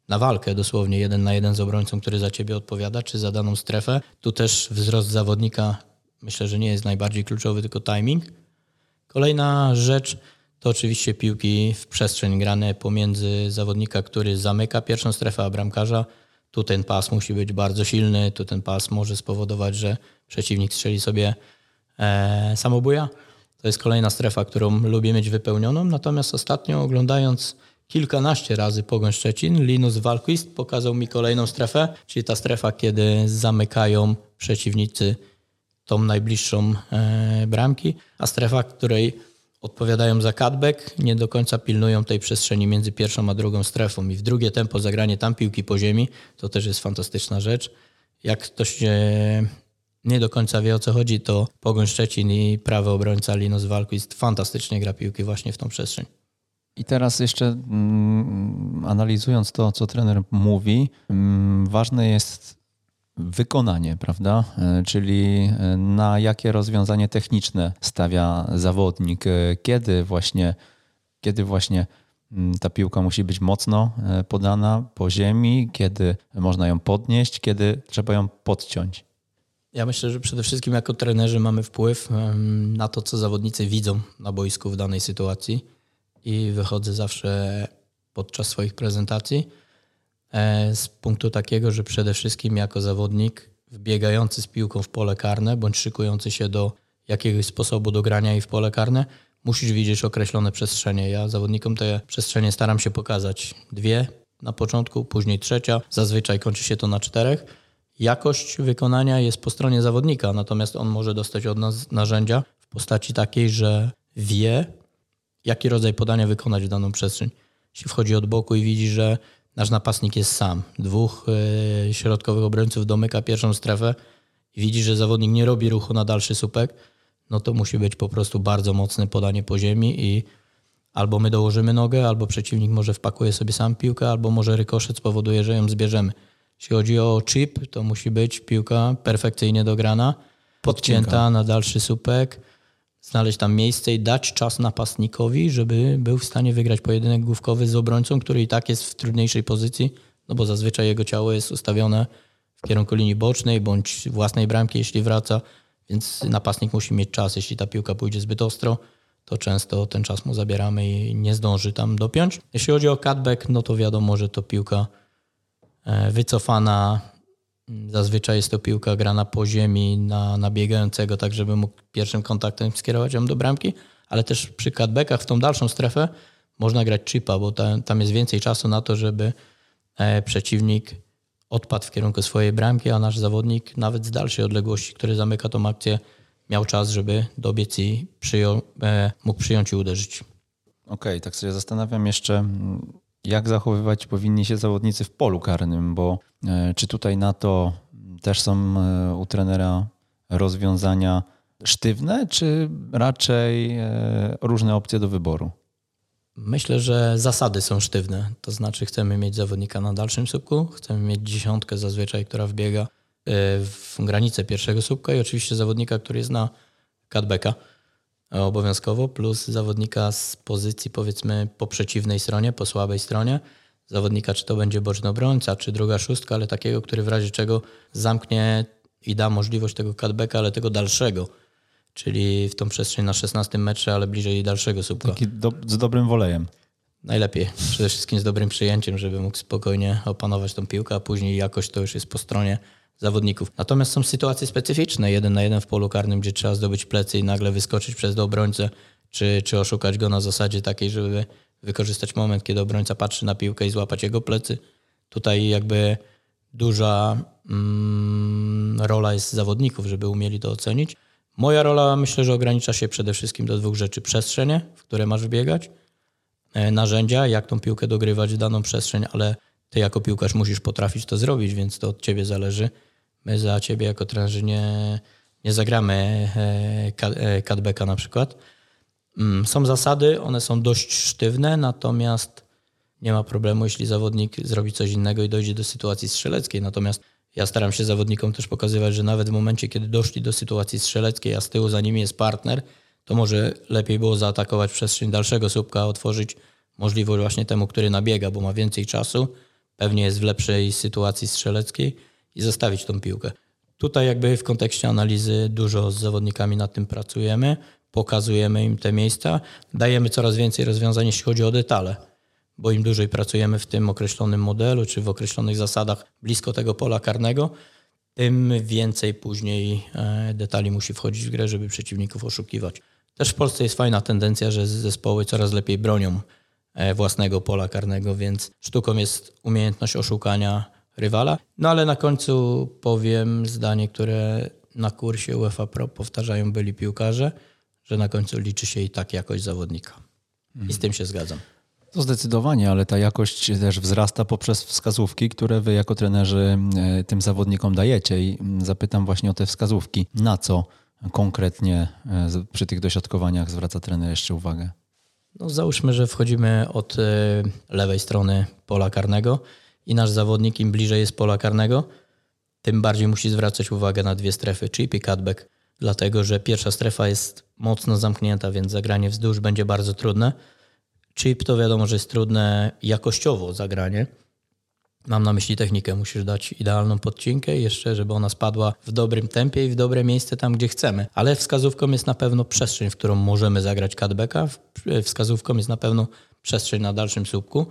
na walkę dosłownie jeden na jeden z obrońcą, który za ciebie odpowiada, czy za daną strefę. Tu też wzrost zawodnika myślę, że nie jest najbardziej kluczowy, tylko timing. Kolejna rzecz to oczywiście piłki w przestrzeń grane pomiędzy zawodnika, który zamyka pierwszą strefę, a bramkarza. Tu ten pas musi być bardzo silny, tu ten pas może spowodować, że przeciwnik strzeli sobie e, samobuja. To jest kolejna strefa, którą lubię mieć wypełnioną. Natomiast ostatnio oglądając kilkanaście razy Pogoń Szczecin, Linus Walquist pokazał mi kolejną strefę, czyli ta strefa, kiedy zamykają przeciwnicy tą najbliższą e, bramki, a strefa, której odpowiadają za cutback, nie do końca pilnują tej przestrzeni między pierwszą a drugą strefą i w drugie tempo zagranie tam piłki po ziemi, to też jest fantastyczna rzecz. Jak ktoś e, nie do końca wie o co chodzi, to Pogoń Szczecin i prawy obrońca Linus Walquist fantastycznie gra piłki właśnie w tą przestrzeń. I teraz jeszcze mm, analizując to, co trener mówi, mm, ważne jest wykonanie, prawda? E, Czyli e, na jakie rozwiązanie techniczne stawia zawodnik, e, kiedy właśnie, kiedy właśnie mm, ta piłka musi być mocno podana po ziemi, kiedy można ją podnieść, kiedy trzeba ją podciąć. Ja myślę, że przede wszystkim jako trenerzy mamy wpływ na to, co zawodnicy widzą na boisku w danej sytuacji. I wychodzę zawsze podczas swoich prezentacji z punktu takiego, że przede wszystkim jako zawodnik wbiegający z piłką w pole karne bądź szykujący się do jakiegoś sposobu do grania i w pole karne, musisz widzieć określone przestrzenie. Ja zawodnikom te przestrzenie staram się pokazać. Dwie na początku, później trzecia. Zazwyczaj kończy się to na czterech. Jakość wykonania jest po stronie zawodnika, natomiast on może dostać od nas narzędzia w postaci takiej, że wie, jaki rodzaj podania wykonać w daną przestrzeń. Jeśli wchodzi od boku i widzi, że nasz napastnik jest sam, dwóch yy, środkowych obrońców domyka pierwszą strefę. I widzi, że zawodnik nie robi ruchu na dalszy słupek, no to musi być po prostu bardzo mocne podanie po ziemi i albo my dołożymy nogę, albo przeciwnik może wpakuje sobie sam piłkę, albo może rykoszet spowoduje, że ją zbierzemy. Jeśli chodzi o chip, to musi być piłka perfekcyjnie dograna, podcięta na dalszy słupek, znaleźć tam miejsce i dać czas napastnikowi, żeby był w stanie wygrać pojedynek główkowy z obrońcą, który i tak jest w trudniejszej pozycji, no bo zazwyczaj jego ciało jest ustawione w kierunku linii bocznej bądź własnej bramki, jeśli wraca, więc napastnik musi mieć czas. Jeśli ta piłka pójdzie zbyt ostro, to często ten czas mu zabieramy i nie zdąży tam dopiąć. Jeśli chodzi o cutback, no to wiadomo, że to piłka e, wycofana. Zazwyczaj jest to piłka grana po ziemi na, na biegającego, tak żeby mógł pierwszym kontaktem skierować ją do bramki, ale też przy cutbackach w tą dalszą strefę można grać chipa, bo tam, tam jest więcej czasu na to, żeby e, przeciwnik odpadł w kierunku swojej bramki, a nasz zawodnik nawet z dalszej odległości, który zamyka tą akcję, miał czas, żeby dobiec i przyjął, e, mógł przyjąć i uderzyć. Okej, okay, tak sobie zastanawiam jeszcze, mm, jak zachowywać powinni się zawodnicy w polu karnym, bo e, czy tutaj na to też są e, u trenera rozwiązania sztywne, czy raczej różne opcje do wyboru? Myślę, że zasady są sztywne. To znaczy, chcemy mieć zawodnika na dalszym słupku, chcemy mieć dziesiątkę zazwyczaj, która wbiega e, w granicę pierwszego słupka i oczywiście zawodnika, który jest na cutbacka e, obowiązkowo, plus zawodnika z pozycji powiedzmy po przeciwnej stronie, po słabej stronie. Zawodnika, czy to będzie boczny obrońca, czy druga szóstka, ale takiego, który w razie czego zamknie i da możliwość tego cutbacka, ale tego dalszego czyli w tą przestrzeń na 16 metrze, ale bliżej dalszego słupka. Taki do, z dobrym wolejem. Najlepiej. Przede wszystkim z dobrym przyjęciem, żeby mógł spokojnie opanować tą piłkę, a później jakość to już jest po stronie zawodników. Natomiast są sytuacje specyficzne, jeden na jeden w polu karnym, gdzie trzeba zdobyć plecy i nagle wyskoczyć przez do obrońcę, czy, czy oszukać go na zasadzie takiej, żeby wykorzystać moment, kiedy obrońca patrzy na piłkę i złapać jego plecy. Tutaj jakby duża mm, rola jest zawodników, żeby umieli to ocenić. Moja rola myślę, że ogranicza się przede wszystkim do dwóch rzeczy. Przestrzenie, w które masz biegać, e, narzędzia, jak tą piłkę dogrywać w daną przestrzeń, ale ty jako piłkarz musisz potrafić to zrobić, więc to od ciebie zależy. My za ciebie jako trenerzy nie, nie zagramy e, e, cutbacka na przykład. Mm, są zasady, one są dość sztywne, natomiast nie ma problemu, jeśli zawodnik zrobi coś innego i dojdzie do sytuacji strzeleckiej. Natomiast ja staram się zawodnikom też pokazywać, że nawet w momencie, kiedy doszli do sytuacji strzeleckiej, a z tyłu za nimi jest partner, to może lepiej było zaatakować przestrzeń dalszego słupka, otworzyć możliwość właśnie temu, który nabiega, bo ma więcej czasu, pewnie jest w lepszej sytuacji strzeleckiej i zostawić tą piłkę. Tutaj jakby w kontekście analizy dużo z zawodnikami nad tym pracujemy, pokazujemy im te miejsca, dajemy coraz więcej rozwiązań, jeśli chodzi o detale bo im dłużej pracujemy w tym określonym modelu czy w określonych zasadach blisko tego pola karnego, tym więcej później e, detali musi wchodzić w grę, żeby przeciwników oszukiwać. Też w Polsce jest fajna tendencja, że zespoły coraz lepiej bronią własnego pola karnego, więc sztuką jest umiejętność oszukania rywala. No ale na końcu powiem zdanie, które na kursie UEFA Pro powtarzają byli piłkarze, że na końcu liczy się i tak jakość zawodnika. I z tym się zgadzam. To zdecydowanie, ale ta jakość też wzrasta poprzez wskazówki, które wy jako trenerzy e, tym zawodnikom dajecie. I mm, zapytam właśnie o te wskazówki. Na co konkretnie e, przy tych dośrodkowaniach zwraca trener jeszcze uwagę? No załóżmy, że wchodzimy od e, lewej strony pola karnego i nasz zawodnik im bliżej jest pola karnego, tym bardziej musi zwracać uwagę na dwie strefy, chip i cutback, dlatego że pierwsza strefa jest mocno zamknięta, więc zagranie wzdłuż będzie bardzo trudne. Chip to wiadomo, że jest trudne jakościowo zagranie, Mam na myśli technikę. Musisz dać idealną podcinkę jeszcze, żeby ona spadła w dobrym tempie i w dobre miejsce tam, gdzie chcemy. Ale wskazówką jest na pewno przestrzeń, w którą możemy zagrać cutbacka. Wskazówką jest na pewno przestrzeń na dalszym słupku.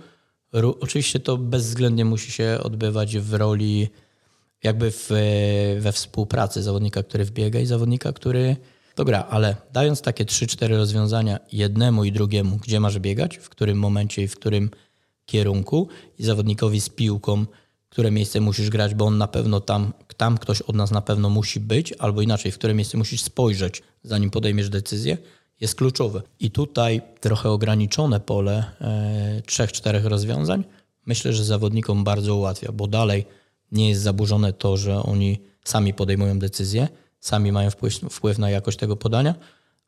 Oczywiście to bezwzględnie musi się odbywać w roli jakby w, we współpracy zawodnika, który wbiega i zawodnika, który to gra, ale dając takie 3-4 rozwiązania jednemu i drugiemu, gdzie masz biegać, w którym momencie i w którym kierunku i zawodnikowi z piłką, które miejsce musisz grać, bo on na pewno tam, tam ktoś od nas na pewno musi być, albo inaczej, w które miejsce musisz spojrzeć, zanim podejmiesz decyzję, jest kluczowe. I tutaj trochę ograniczone pole e, trzech, czterech rozwiązań myślę, że zawodnikom bardzo ułatwia, bo dalej nie jest zaburzone to, że oni sami podejmują decyzje, sami mają wpływ, wpływ na jakość tego podania,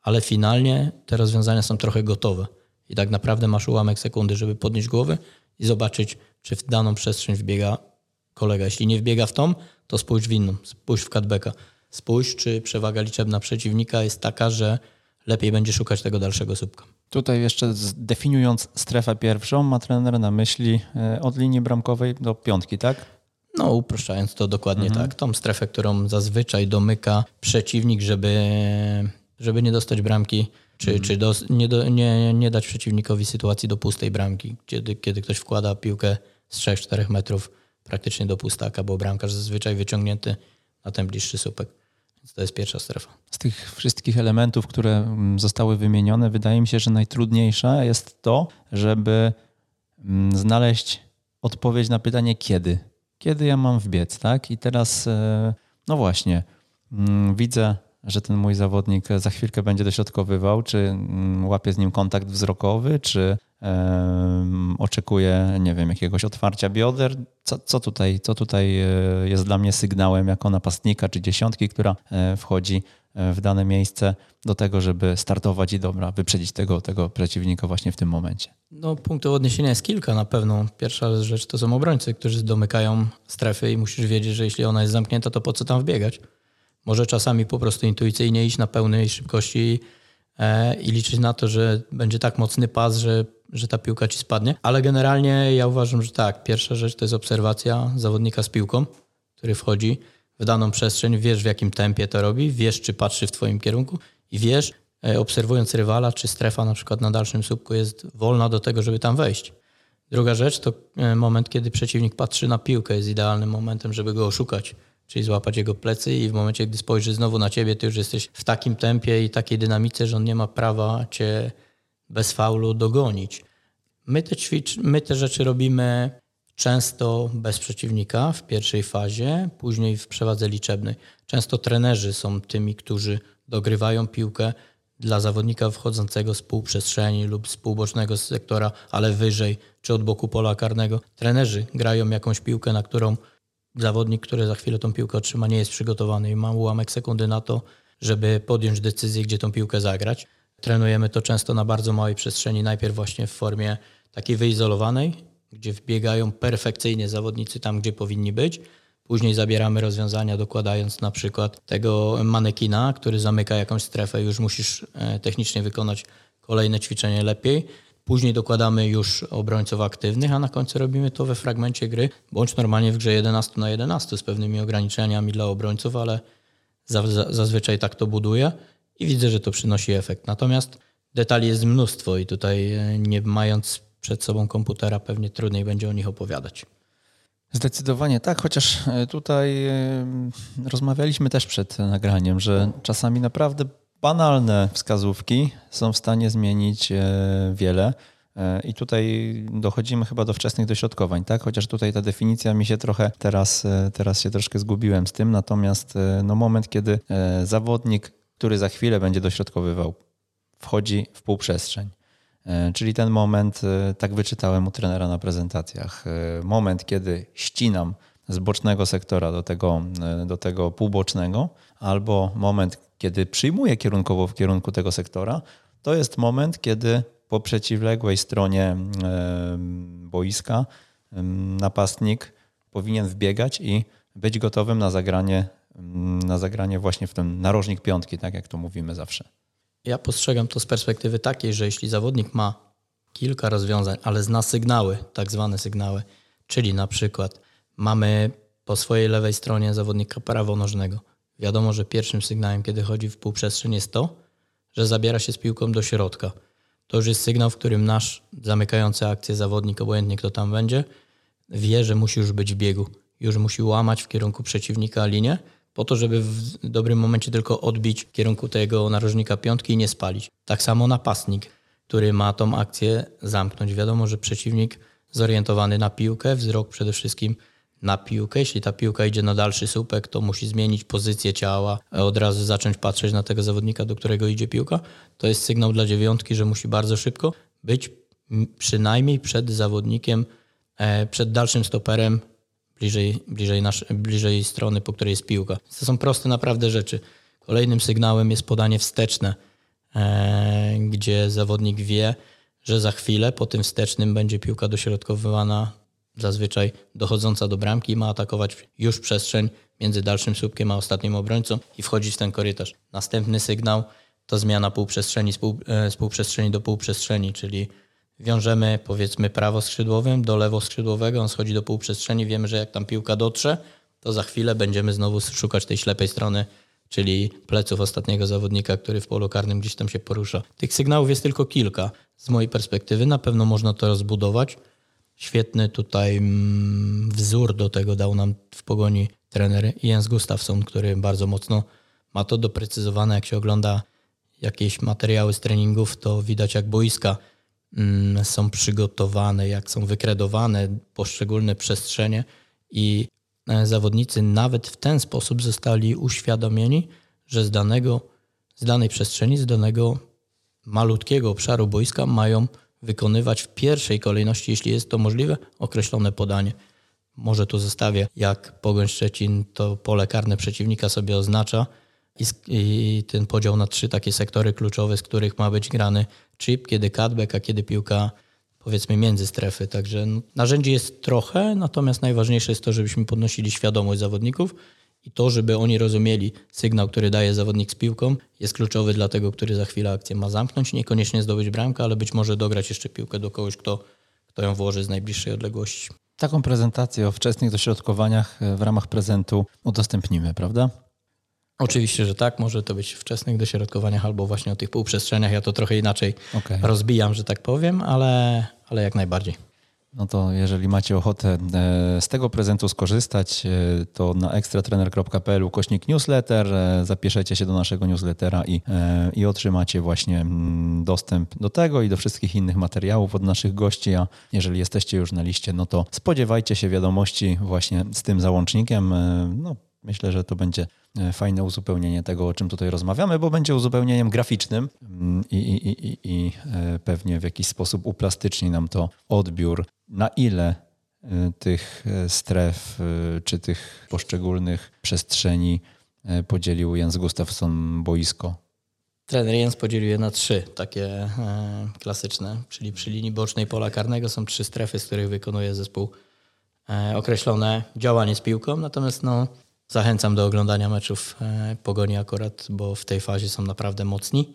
ale finalnie te rozwiązania są trochę gotowe. I tak naprawdę masz ułamek sekundy, żeby podnieść głowę i zobaczyć, czy w daną przestrzeń wbiega kolega. Jeśli nie wbiega w tą, to spójrz w inną, spójrz w cutbacka. Spójrz, czy przewaga liczebna przeciwnika jest taka, że lepiej będzie szukać tego dalszego słupka. Tutaj jeszcze definiując strefę pierwszą, ma trener na myśli e, od linii bramkowej do piątki, tak? No, uproszczając to dokładnie mhm. tak. Tą strefę, którą zazwyczaj domyka przeciwnik, żeby, żeby nie dostać bramki, czy, mhm. czy do, nie, do, nie, nie dać przeciwnikowi sytuacji do pustej bramki, kiedy, kiedy ktoś wkłada piłkę z 3-4 metrów praktycznie do pustaka, bo bramkarz zazwyczaj wyciągnięty na ten bliższy słupek. Więc to jest pierwsza strefa. Z tych wszystkich elementów, które mm, zostały wymienione, wydaje mi się, że najtrudniejsze jest to, żeby mm, znaleźć odpowiedź na pytanie kiedy kiedy ja mam wbiec, tak? I teraz, e, no właśnie, mm, widzę, że ten mój zawodnik za chwilkę będzie dośrodkowywał, czy mm, łapie z nim kontakt wzrokowy, czy oczekuje, nie wiem, jakiegoś otwarcia bioder. Co, co, tutaj, co tutaj e, jest dla mnie sygnałem jako napastnika czy dziesiątki, która e, wchodzi E, w dane miejsce do tego, żeby startować i dobra, wyprzedzić tego, tego przeciwnika właśnie w tym momencie? No, punktów odniesienia jest kilka na pewno. Pierwsza rzecz to są obrońcy, którzy domykają strefy i musisz wiedzieć, że jeśli ona jest zamknięta, to po co tam wbiegać? Może czasami po prostu intuicyjnie iść na pełnej szybkości e, i liczyć na to, że będzie tak mocny pas, że, że ta piłka ci spadnie. Ale generalnie ja uważam, że tak, pierwsza rzecz to jest obserwacja zawodnika z piłką, który wchodzi w daną przestrzeń, wiesz w jakim tempie to robi, wiesz czy patrzy w twoim kierunku i wiesz, e, obserwując rywala, czy strefa na przykład na dalszym słupku jest wolna do tego, żeby tam wejść. Druga rzecz to e, moment, kiedy przeciwnik patrzy na piłkę, jest idealnym momentem, żeby go oszukać, czyli złapać jego plecy i w momencie, gdy spojrzy znowu na ciebie, ty już jesteś w takim tempie i takiej dynamice, że on nie ma prawa cię bez faulu dogonić. My te, ćwicz, my te rzeczy robimy często bez przeciwnika w pierwszej fazie, później w przewadze liczebnej. Często trenerzy są tymi, którzy dogrywają piłkę dla zawodnika wchodzącego z półprzestrzeni lub z półbocznego sektora, ale wyżej, czy od boku pola karnego. Trenerzy grają jakąś piłkę, na którą zawodnik, który za chwilę tą piłkę otrzyma, nie jest przygotowany i ma ułamek sekundy na to, żeby podjąć decyzję, gdzie tą piłkę zagrać. Trenujemy to często na bardzo małej przestrzeni, najpierw właśnie w formie takiej wyizolowanej, gdzie wbiegają perfekcyjnie zawodnicy tam, gdzie powinni być. Później zabieramy rozwiązania, dokładając na przykład tego manekina, który zamyka jakąś strefę, już musisz e, technicznie wykonać kolejne ćwiczenie lepiej. Później dokładamy już obrońców aktywnych, a na końcu robimy to we fragmencie gry, bądź normalnie w grze 11 na 11 z pewnymi ograniczeniami dla obrońców, ale zazwyczaj tak to buduje i widzę, że to przynosi efekt. Natomiast detali jest mnóstwo i tutaj e, nie mając przed sobą komputera, pewnie trudniej będzie o nich opowiadać. Zdecydowanie tak, chociaż e, tutaj rozmawialiśmy też przed nagraniem, że czasami naprawdę banalne wskazówki są w stanie zmienić e, wiele. I tutaj dochodzimy chyba do wczesnych dośrodkowań, tak? Chociaż tutaj ta definicja mi się trochę teraz, teraz się troszkę zgubiłem z tym. Natomiast no moment, kiedy zawodnik, który za chwilę będzie dośrodkowywał, wchodzi w półprzestrzeń, E, czyli ten moment, e, tak wyczytałem u trenera na prezentacjach, e, moment, kiedy ścinam z bocznego sektora do tego, do tego półbocznego, albo moment, kiedy przyjmuję kierunkowo w kierunku tego sektora, to jest moment, kiedy po przeciwległej stronie boiska napastnik powinien wbiegać i być gotowym na zagranie, na zagranie właśnie w ten narożnik piątki, tak jak to mówimy zawsze. Ja postrzegam to z perspektywy takiej, że jeśli zawodnik ma kilka rozwiązań, ale zna sygnały, tak zwane sygnały, Czyli na przykład mamy po swojej lewej stronie zawodnika prawonożnego. Wiadomo, że pierwszym sygnałem, kiedy chodzi w półprzestrzeń jest to, że zabiera się z piłką do środka. To już jest sygnał, w którym nasz zamykający akcję zawodnik, obojętnie kto tam będzie, wie, że musi już być w biegu. Już musi łamać w kierunku przeciwnika linię, po to, żeby w dobrym momencie tylko odbić w kierunku tego narożnika piątki i nie spalić. Tak samo napastnik, który ma tą akcję zamknąć. Wiadomo, że przeciwnik zorientowany na piłkę, wzrok przede wszystkim na piłkę. Jeśli ta piłka idzie na dalszy słupek, to musi zmienić pozycję ciała, od razu zacząć patrzeć na tego zawodnika, do którego idzie piłka. To jest sygnał dla dziewiątki, że musi bardzo szybko być przynajmniej przed zawodnikiem, e, przed dalszym stoperem, bliżej, bliżej, nasz, bliżej strony, po której jest piłka. To są proste naprawdę rzeczy. Kolejnym sygnałem jest podanie wsteczne, e, gdzie zawodnik wie, że za chwilę po tym wstecznym będzie piłka dośrodkowywana zazwyczaj dochodząca do bramki ma atakować już przestrzeń między dalszym słupkiem a ostatnim obrońcą i wchodzić w ten korytarz. Następny sygnał to zmiana półprzestrzeni z, pół, e, z półprzestrzeni do półprzestrzeni, czyli wiążemy powiedzmy prawo skrzydłowym do lewo skrzydłowego, on schodzi do półprzestrzeni, wiemy, że jak tam piłka dotrze, to za chwilę będziemy znowu szukać tej ślepej strony, czyli pleców ostatniego zawodnika, który w polu karnym gdzieś tam się porusza. Tych sygnałów jest tylko kilka. Z mojej perspektywy na pewno można to rozbudować. Świetny tutaj mm, wzór do tego dał nam w pogoni trener Jens Gustafsson, który bardzo mocno ma to doprecyzowane. Jak się ogląda jakieś materiały z treningów, to widać jak boiska mm, są przygotowane, jak są wykredowane poszczególne przestrzenie i e, zawodnicy nawet w ten sposób zostali uświadomieni, że z danego, z danej przestrzeni, z danego malutkiego obszaru boiska mają wykonywać w pierwszej kolejności, jeśli jest to możliwe, określone podanie. Może tu zostawię, jak Pogoń Szczecin to pole karne przeciwnika sobie oznacza i, i ten podział na trzy takie sektory kluczowe, z których ma być grany chip, kiedy cutback, a kiedy piłka powiedzmy między strefy. Także narzędzi jest trochę, natomiast najważniejsze jest to, żebyśmy podnosili świadomość zawodników i to, żeby oni rozumieli sygnał, który daje zawodnik z piłką, jest kluczowy dla tego, który za chwilę akcję ma zamknąć. Niekoniecznie zdobyć bramkę, ale być może dograć jeszcze piłkę do kogoś, kto, kto ją włoży z najbliższej odległości. Taką prezentację o wczesnych dośrodkowaniach e, w ramach prezentu udostępnimy, prawda? Oczywiście, że tak. Może to być w wczesnych dośrodkowaniach albo właśnie o tych półprzestrzeniach. Ja to trochę inaczej okay. rozbijam, że tak powiem, ale, ale jak najbardziej. No to jeżeli macie ochotę e, z tego prezentu skorzystać, e, to na ekstratrener.pl ukośnik newsletter, e, zapiszecie się do naszego newslettera i, i otrzymacie właśnie mm, dostęp do tego i do wszystkich innych materiałów od naszych gości, a jeżeli jesteście już na liście, no to spodziewajcie się wiadomości właśnie z tym załącznikiem. No, myślę, że to będzie fajne uzupełnienie tego, o czym tutaj rozmawiamy, bo będzie uzupełnieniem graficznym mm, i, i, i, i pewnie w jakiś sposób uplastyczni nam to odbiór na ile y, tych stref czy tych poszczególnych przestrzeni podzielił Jens Gustafsson boisko? Trener Jens podzielił je na trzy takie e, klasyczne, czyli przy linii bocznej pola karnego są trzy strefy, z których wykonuje zespół e, określone działanie z piłką, natomiast no, zachęcam do oglądania meczów e, Pogoni akurat, bo w tej fazie są naprawdę mocni.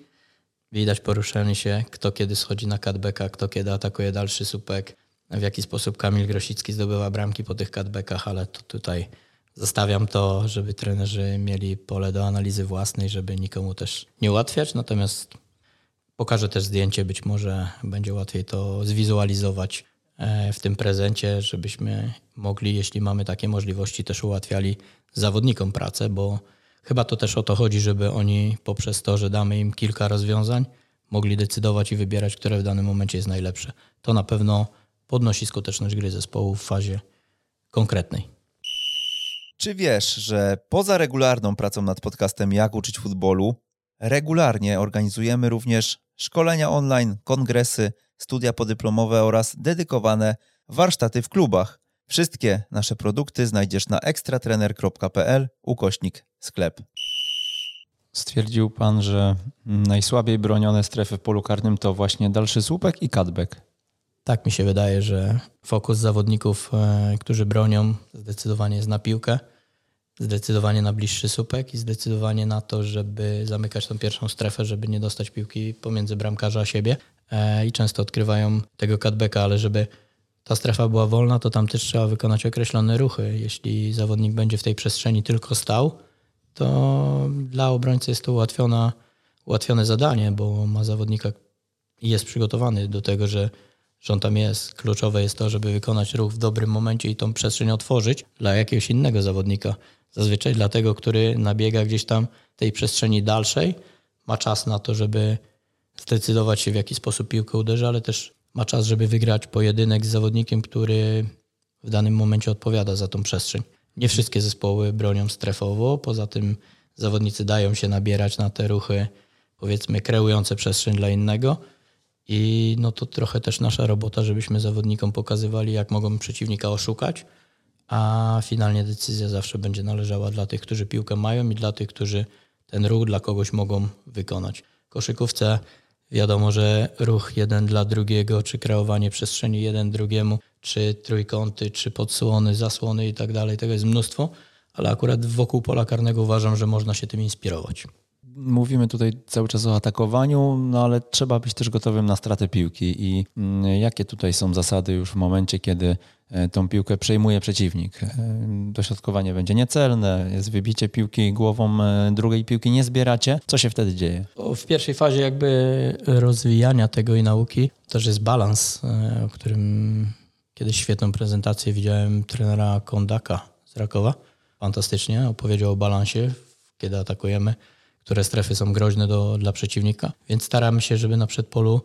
Widać poruszanie się, kto kiedy schodzi na cutbacka, kto kiedy atakuje dalszy supek, w jaki sposób Kamil Grosicki zdobywa bramki po tych cutbackach, ale to tutaj zostawiam to, żeby trenerzy mieli pole do analizy własnej, żeby nikomu też nie ułatwiać. Natomiast pokażę też zdjęcie, być może będzie łatwiej to zwizualizować w tym prezencie, żebyśmy mogli, jeśli mamy takie możliwości, też ułatwiali zawodnikom pracę, bo chyba to też o to chodzi, żeby oni poprzez to, że damy im kilka rozwiązań, mogli decydować i wybierać, które w danym momencie jest najlepsze. To na pewno podnosi skuteczność gry zespołu w fazie konkretnej. Czy wiesz, że poza regularną pracą nad podcastem Jak uczyć futbolu, regularnie organizujemy również szkolenia online, kongresy, studia podyplomowe oraz dedykowane warsztaty w klubach. Wszystkie nasze produkty znajdziesz na ekstratrener.pl ukośnik sklep. Stwierdził pan, że najsłabiej bronione strefy w polu karnym to właśnie dalszy słupek i cutback. Tak mi się wydaje, że fokus zawodników, e, którzy bronią, zdecydowanie jest na piłkę, zdecydowanie na bliższy słupek i zdecydowanie na to, żeby zamykać tą pierwszą strefę, żeby nie dostać piłki pomiędzy bramkarza a siebie. E, I często odkrywają tego cutbacka, ale żeby ta strefa była wolna, to tam też trzeba wykonać określone ruchy. Jeśli zawodnik będzie w tej przestrzeni tylko stał, to dla obrońcy jest to ułatwiona, ułatwione zadanie, bo ma zawodnika i jest przygotowany do tego, że, że on tam jest. Kluczowe jest to, żeby wykonać ruch w dobrym momencie i tą przestrzeń otworzyć dla jakiegoś innego zawodnika. Zazwyczaj dla tego, który nabiega gdzieś tam tej przestrzeni dalszej, ma czas na to, żeby zdecydować się, w jaki sposób piłkę uderzy, ale też ma czas, żeby wygrać pojedynek z zawodnikiem, który w danym momencie odpowiada za tą przestrzeń. Nie wszystkie zespoły bronią strefowo, poza tym zawodnicy dają się nabierać na te ruchy, powiedzmy, kreujące przestrzeń dla innego. I no to trochę też nasza robota, żebyśmy zawodnikom pokazywali, jak mogą przeciwnika oszukać, a finalnie decyzja zawsze będzie należała dla tych, którzy piłkę mają i dla tych, którzy ten ruch dla kogoś mogą wykonać. W koszykówce wiadomo, że ruch jeden dla drugiego, czy kreowanie przestrzeni jeden drugiemu, czy trójkąty, czy podsłony, zasłony i tak dalej, tego jest mnóstwo, ale akurat wokół pola karnego uważam, że można się tym inspirować mówimy tutaj cały czas o atakowaniu, no ale trzeba być też gotowym na stratę piłki. I mm, jakie tutaj są zasady już w momencie, kiedy tą piłkę przejmuje przeciwnik? E, dośrodkowanie będzie niecelne, jest wybicie piłki głową e, drugiej piłki, nie zbieracie. Co się wtedy dzieje? W pierwszej fazie jakby rozwijania tego i nauki też jest balans, o którym kiedyś świetną prezentację widziałem trenera Kondaka z Rakowa. Fantastycznie opowiedział o balansie, kiedy atakujemy które strefy są groźne do, dla przeciwnika. Więc staramy się, żeby na przedpolu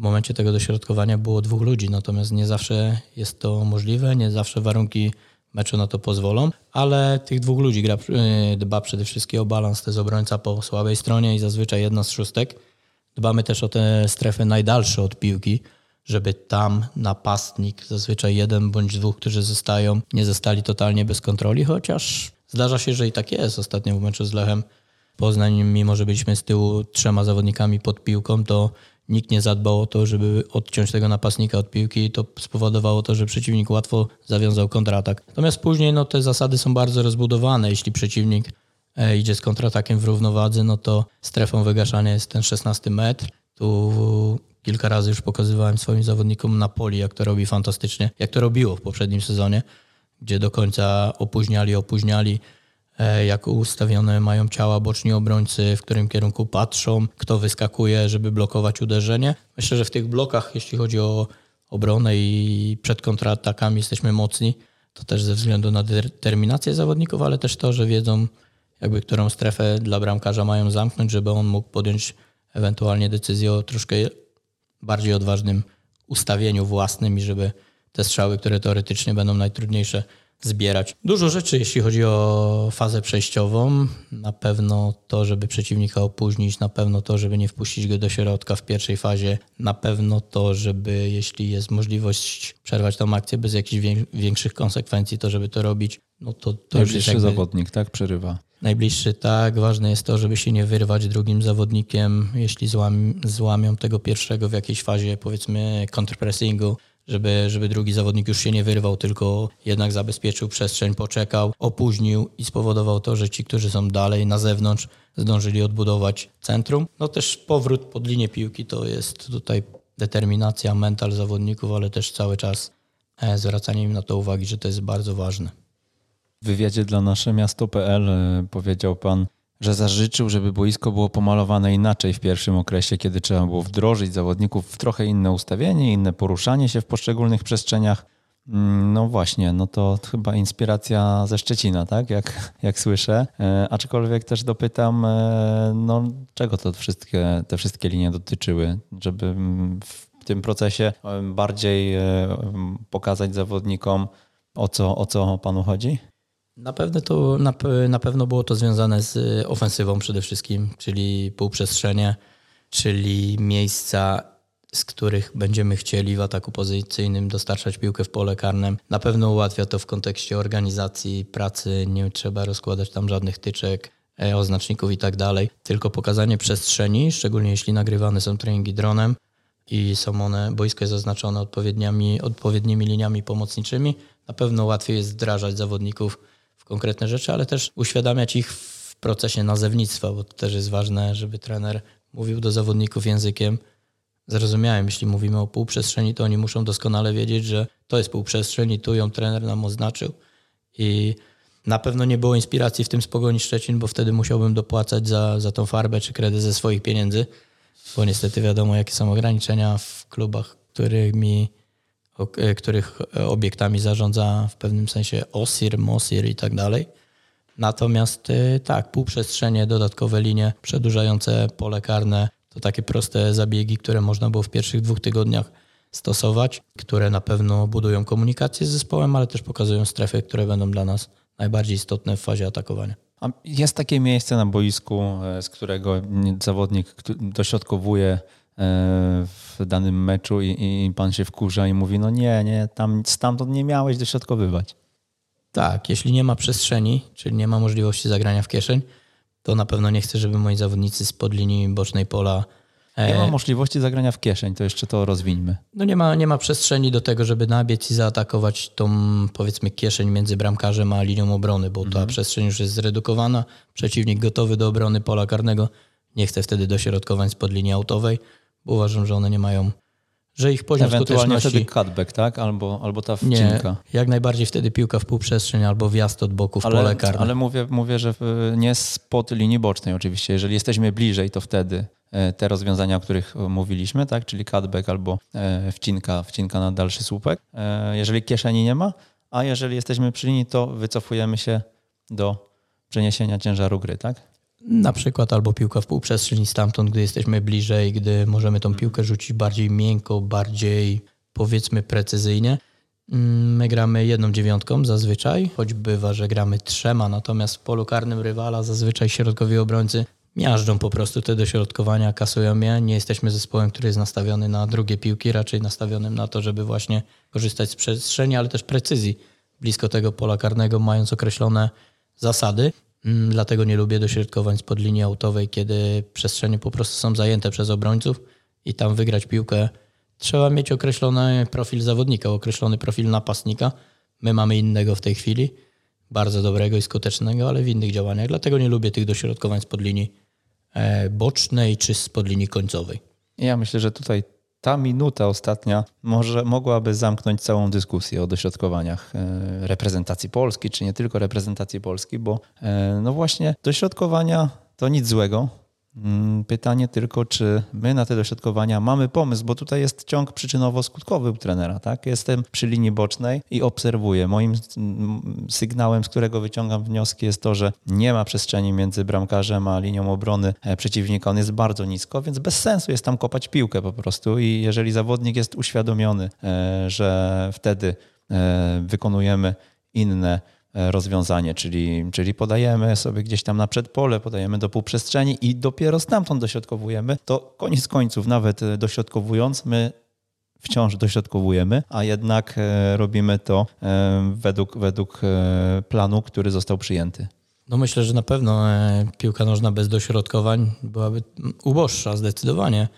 w momencie tego dośrodkowania było dwóch ludzi, natomiast nie zawsze jest to możliwe, nie zawsze warunki meczu na to pozwolą, ale tych dwóch ludzi gra, y, dba przede wszystkim o balans, to jest obrońca po słabej stronie i zazwyczaj jedna z szóstek. Dbamy też o te strefy najdalsze od piłki, żeby tam napastnik, zazwyczaj jeden bądź dwóch, którzy zostają, nie zostali totalnie bez kontroli, chociaż zdarza się, że i tak jest. Ostatnio w meczu z Lechem Poznań, mimo że byliśmy z tyłu trzema zawodnikami pod piłką, to nikt nie zadbał o to, żeby odciąć tego napastnika od piłki i to spowodowało to, że przeciwnik łatwo zawiązał kontratak. Natomiast później no, te zasady są bardzo rozbudowane. Jeśli przeciwnik e, idzie z kontratakiem w równowadze, no to strefą wygaszania jest ten 16 metr. Tu kilka razy już pokazywałem swoim zawodnikom na poli, jak to robi fantastycznie, jak to robiło w poprzednim sezonie, gdzie do końca opóźniali, opóźniali, jak ustawione mają ciała boczni obrońcy, w którym kierunku patrzą, kto wyskakuje, żeby blokować uderzenie. Myślę, że w tych blokach, jeśli chodzi o obronę i przed kontratakami jesteśmy mocni, to też ze względu na determinację zawodników, ale też to, że wiedzą jakby którą strefę dla bramkarza mają zamknąć, żeby on mógł podjąć ewentualnie decyzję o troszkę bardziej odważnym ustawieniu własnym i żeby te strzały, które teoretycznie będą najtrudniejsze, zbierać. Dużo rzeczy, jeśli chodzi o fazę przejściową. Na pewno to, żeby przeciwnika opóźnić, na pewno to, żeby nie wpuścić go do środka w pierwszej fazie, na pewno to, żeby jeśli jest możliwość przerwać tą akcję bez jakichś większych konsekwencji, to żeby to robić. No to, to Najbliższy jakby... zawodnik, tak? Przerywa. Najbliższy, tak. Ważne jest to, żeby się nie wyrwać drugim zawodnikiem, jeśli złam, złamią tego pierwszego w jakiejś fazie, powiedzmy, counterpressingu żeby, żeby drugi zawodnik już się nie wyrwał, tylko jednak zabezpieczył przestrzeń, poczekał, opóźnił i spowodował to, że ci, którzy są dalej na zewnątrz, zdążyli odbudować centrum. No też powrót pod linię piłki to jest tutaj determinacja, mental zawodników, ale też cały czas e, zwracanie im na to uwagi, że to jest bardzo ważne. W wywiadzie dla nasze miasto.pl e, powiedział pan, że zażyczył, żeby boisko było pomalowane inaczej w pierwszym okresie, kiedy trzeba było wdrożyć zawodników w trochę inne ustawienie, inne poruszanie się w poszczególnych przestrzeniach. Mm, no właśnie, no to chyba inspiracja ze Szczecina, tak? Jak, jak słyszę. E, aczkolwiek też dopytam, e, no czego to wszystkie, te wszystkie linie dotyczyły, żeby w tym procesie e, bardziej e, pokazać zawodnikom, o co, o co panu chodzi? Na pewno, to, na, na pewno było to związane z y, ofensywą przede wszystkim, czyli półprzestrzenie, czyli miejsca, z których będziemy chcieli w ataku pozycyjnym dostarczać piłkę w pole karnym. Na pewno ułatwia to w kontekście organizacji pracy, nie trzeba rozkładać tam żadnych tyczek, e, oznaczników i tak dalej, tylko pokazanie przestrzeni, szczególnie jeśli nagrywane są treningi dronem i są one, boisko jest oznaczone odpowiednimi, odpowiednimi liniami pomocniczymi, na pewno łatwiej jest wdrażać zawodników konkretne rzeczy, ale też uświadamiać ich w procesie nazewnictwa, bo to też jest ważne, żeby trener mówił do zawodników językiem zrozumiałem. Jeśli mówimy o półprzestrzeni, to oni muszą doskonale wiedzieć, że to jest półprzestrzeń i tu ją trener nam oznaczył. I na pewno nie było inspiracji w tym z Pogoni Szczecin, bo wtedy musiałbym dopłacać za, za tą farbę czy kredyt ze swoich pieniędzy, bo niestety wiadomo, jakie są ograniczenia w klubach, którymi, których obiektami zarządza w pewnym sensie OSIR, MOSIR i tak dalej. Natomiast e, tak, półprzestrzenie, dodatkowe linie przedłużające pole karne to takie proste zabiegi, które można było w pierwszych dwóch tygodniach stosować, które na pewno budują komunikację z zespołem, ale też pokazują strefy, które będą dla nas najbardziej istotne w fazie atakowania. A jest takie miejsce na boisku, e, z którego zawodnik dośrodkowuje e, w danym meczu i, i pan się wkurza i mówi, no nie, nie, tam stamtąd nie miałeś dośrodkowywać. Tak, jeśli nie ma przestrzeni, czyli nie ma możliwości zagrania w kieszeń, to na pewno nie chcę, żeby moi zawodnicy spod linii bocznej pola nie ma e, możliwości zagrania w kieszeń, to jeszcze to rozwińmy. No nie ma, nie ma przestrzeni do tego, żeby nabiec i zaatakować tą powiedzmy kieszeń między bramkarzem a linią obrony, bo mhm. ta przestrzeń już jest zredukowana. Przeciwnik gotowy do obrony pola karnego nie chce wtedy dośrodkowań spod linii autowej, bo uważam, że one nie mają że ich poziom Ewentualnie skuteczności... wtedy cutback, tak? Albo, albo ta wcinka. Nie, jak najbardziej wtedy piłka w półprzestrzeń albo wjazd od boku w ale, pole karne. Ale mówię, mówię, że nie spod linii bocznej oczywiście. Jeżeli jesteśmy bliżej, to wtedy e, te rozwiązania, o których mówiliśmy, tak? czyli cutback albo e, wcinka, wcinka na dalszy słupek. E, jeżeli kieszeni nie ma, a jeżeli jesteśmy przy linii, to wycofujemy się do przeniesienia ciężaru gry, tak? Na przykład albo piłka w półprzestrzeni stamtąd, gdy jesteśmy bliżej, gdy możemy tą piłkę rzucić bardziej miękko, bardziej powiedzmy precyzyjnie. Mm, my gramy jedną dziewiątką zazwyczaj, choć bywa, że gramy trzema, natomiast w polu karnym rywala zazwyczaj środkowi obrońcy miażdżą po prostu te dośrodkowania, kasują je. Nie jesteśmy zespołem, który jest nastawiony na drugie piłki, raczej nastawionym na to, żeby właśnie korzystać z przestrzeni, ale też precyzji blisko tego pola karnego, mając określone zasady. Mm, dlatego nie lubię dośrodkowań spod linii autowej, kiedy przestrzenie po prostu są zajęte przez obrońców i tam wygrać piłkę trzeba mieć określony profil zawodnika, określony profil napastnika. My mamy innego w tej chwili, bardzo dobrego i skutecznego, ale w innych działaniach. Dlatego nie lubię tych dośrodkowań spod linii e, bocznej czy spod linii końcowej. Ja myślę, że tutaj ta minuta ostatnia może mogłaby zamknąć całą dyskusję o dośrodkowaniach e, reprezentacji Polski, czy nie tylko reprezentacji Polski, bo e, no właśnie dośrodkowania to nic złego, pytanie tylko, czy my na te dośrodkowania mamy pomysł, bo tutaj jest ciąg przyczynowo-skutkowy u trenera. Tak? Jestem przy linii bocznej i obserwuję. Moim mm, sygnałem, z którego wyciągam wnioski, jest to, że nie ma przestrzeni między bramkarzem a linią obrony e, przeciwnika. On jest bardzo nisko, więc bez sensu jest tam kopać piłkę po prostu. I jeżeli zawodnik jest uświadomiony, e, że wtedy e, wykonujemy inne rozwiązanie, czyli, czyli podajemy sobie gdzieś tam na przedpole, podajemy do półprzestrzeni i dopiero stamtąd dośrodkowujemy, to koniec końców, nawet e, dośrodkowując, my wciąż dośrodkowujemy, a jednak e, robimy to według, według planu, który został przyjęty. No myślę, że na pewno piłka nożna bez dośrodkowań byłaby uboższa zdecydowanie.